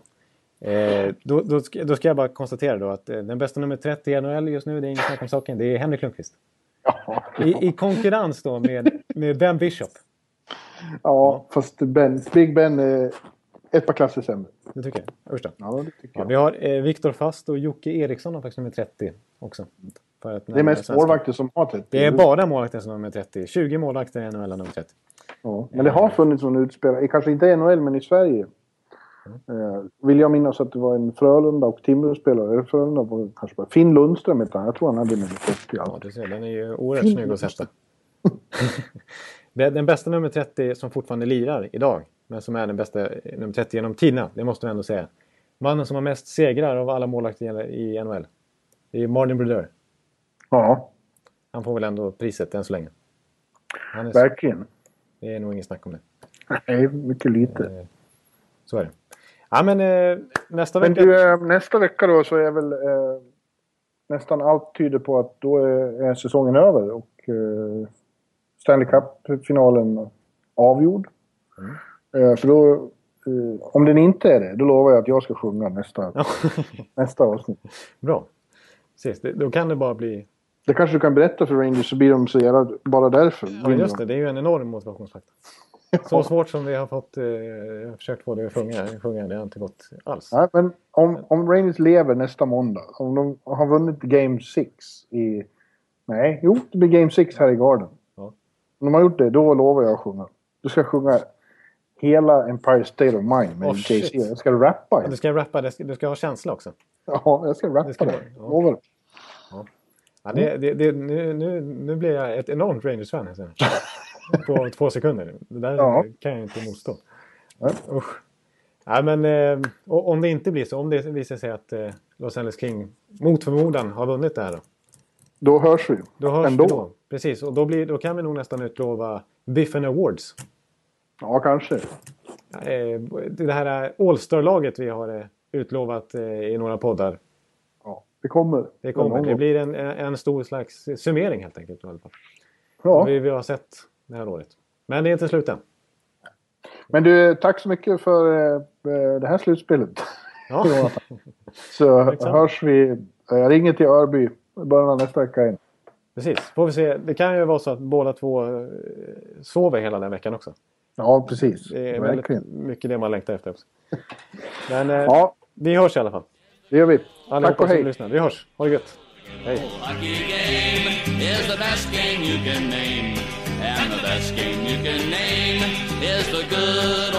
Eh, då, då, ska, då, ska, jag bara konstatera då att eh, den bästa nummer 30 i NHL just nu, det är inget snack om saken, det är Henrik Lundqvist. Ja, I, I, konkurrens då med, med Ben Bishop. Ja, ja, fast ben, Big Ben är ett par klasser sämre. Det tycker jag? Usch Ja, det tycker jag. vi har eh, Viktor Fast och Jocke Eriksson har faktiskt nummer 30 också. det är mest målvakter som har 30. Det är bara målvakter som har nummer 30. 20 målvakter i NHL har nummer 30. Ja, men det har funnits någon utspelare, kanske inte i NHL men i Sverige, Eh, vill jag minnas att det var en Frölunda och Timrå-spelare. Frölunda var kanske bara... Finn Lundström hette han. Jag tror han hade nummer 40. Ja, du ser. Den är ju oerhört Finn... snygg att sätta. den bästa nummer 30 som fortfarande lirar idag, men som är den bästa nummer 30 genom tiderna, det måste vi ändå säga. Mannen som har mest segrar av alla målvakter i NHL. Det är Martin Brodeur. Ja. Han får väl ändå priset än så länge. Verkligen. Det är nog inget snack om det. Nej, mycket lite. Eh, så är det. Ja, men eh, nästa vecka... Men du, eh, nästa vecka då så är väl eh, nästan allt tyder på att då är, är säsongen över och eh, Stanley Cup-finalen avgjord. Mm. Eh, för då eh, om den inte är det, då lovar jag att jag ska sjunga nästa, nästa avsnitt. Bra. Precis, det, då kan det bara bli... Det kanske du kan berätta för Rangers så blir de så jävla... Bara därför. Ja, just det. Det är ju en enorm motivationsfaktor. Så svårt som vi har fått... Eh, försökt få det att sjunga, sjunga. Det har inte gått alls. Nej, men om, om Rangers lever nästa måndag. Om de har vunnit Game 6 i... Nej, jo, det blir Game 6 här i Garden. Ja. Om de har gjort det, då lovar jag att sjunga. Du ska sjunga hela Empire State of Mind med Oh, JC. Jag ska rappa. Du ska rappa, det ska- du ska ha känsla också. Ja, jag ska rappa ska det. du. Ja. Lovar. Ja, det, det, det, nu, nu, nu blir jag ett enormt Rangers-fan. På två sekunder. Det där Ja. kan jag inte motstå. Nej. Usch. Ja, men, eh, om det inte blir så, om det visar sig att eh, Los Angeles King mot förmodan har vunnit det här då. Då hörs vi. Då hörs Ändå. vi då. Precis, och då, blir, då kan vi nog nästan utlova Biffen Awards. Ja, kanske. Eh, det här All-Star-laget vi har eh, utlovat eh, i några poddar. Ja, det kommer. Det kommer. Det blir en, en stor slags summering helt enkelt. i alla fall. Ja. Vi, vi har sett det här året. Men det är inte slut än. Men du, tack så mycket för eh, det här slutspelet. Ja. Så Exakt. hörs vi. Jag ringer till Örby i början av nästa vecka igen. Precis, får vi se. Det kan ju vara så att båda två eh, sover hela den veckan också. Ja, precis. Det är Verkligen. mycket det man längtar efter också. Men eh, Ja, vi hörs i alla fall. det gör vi. Allihopa Tack och hej. lyssnar. Vi hörs. Ha det gött. Hej. best game you can name is the good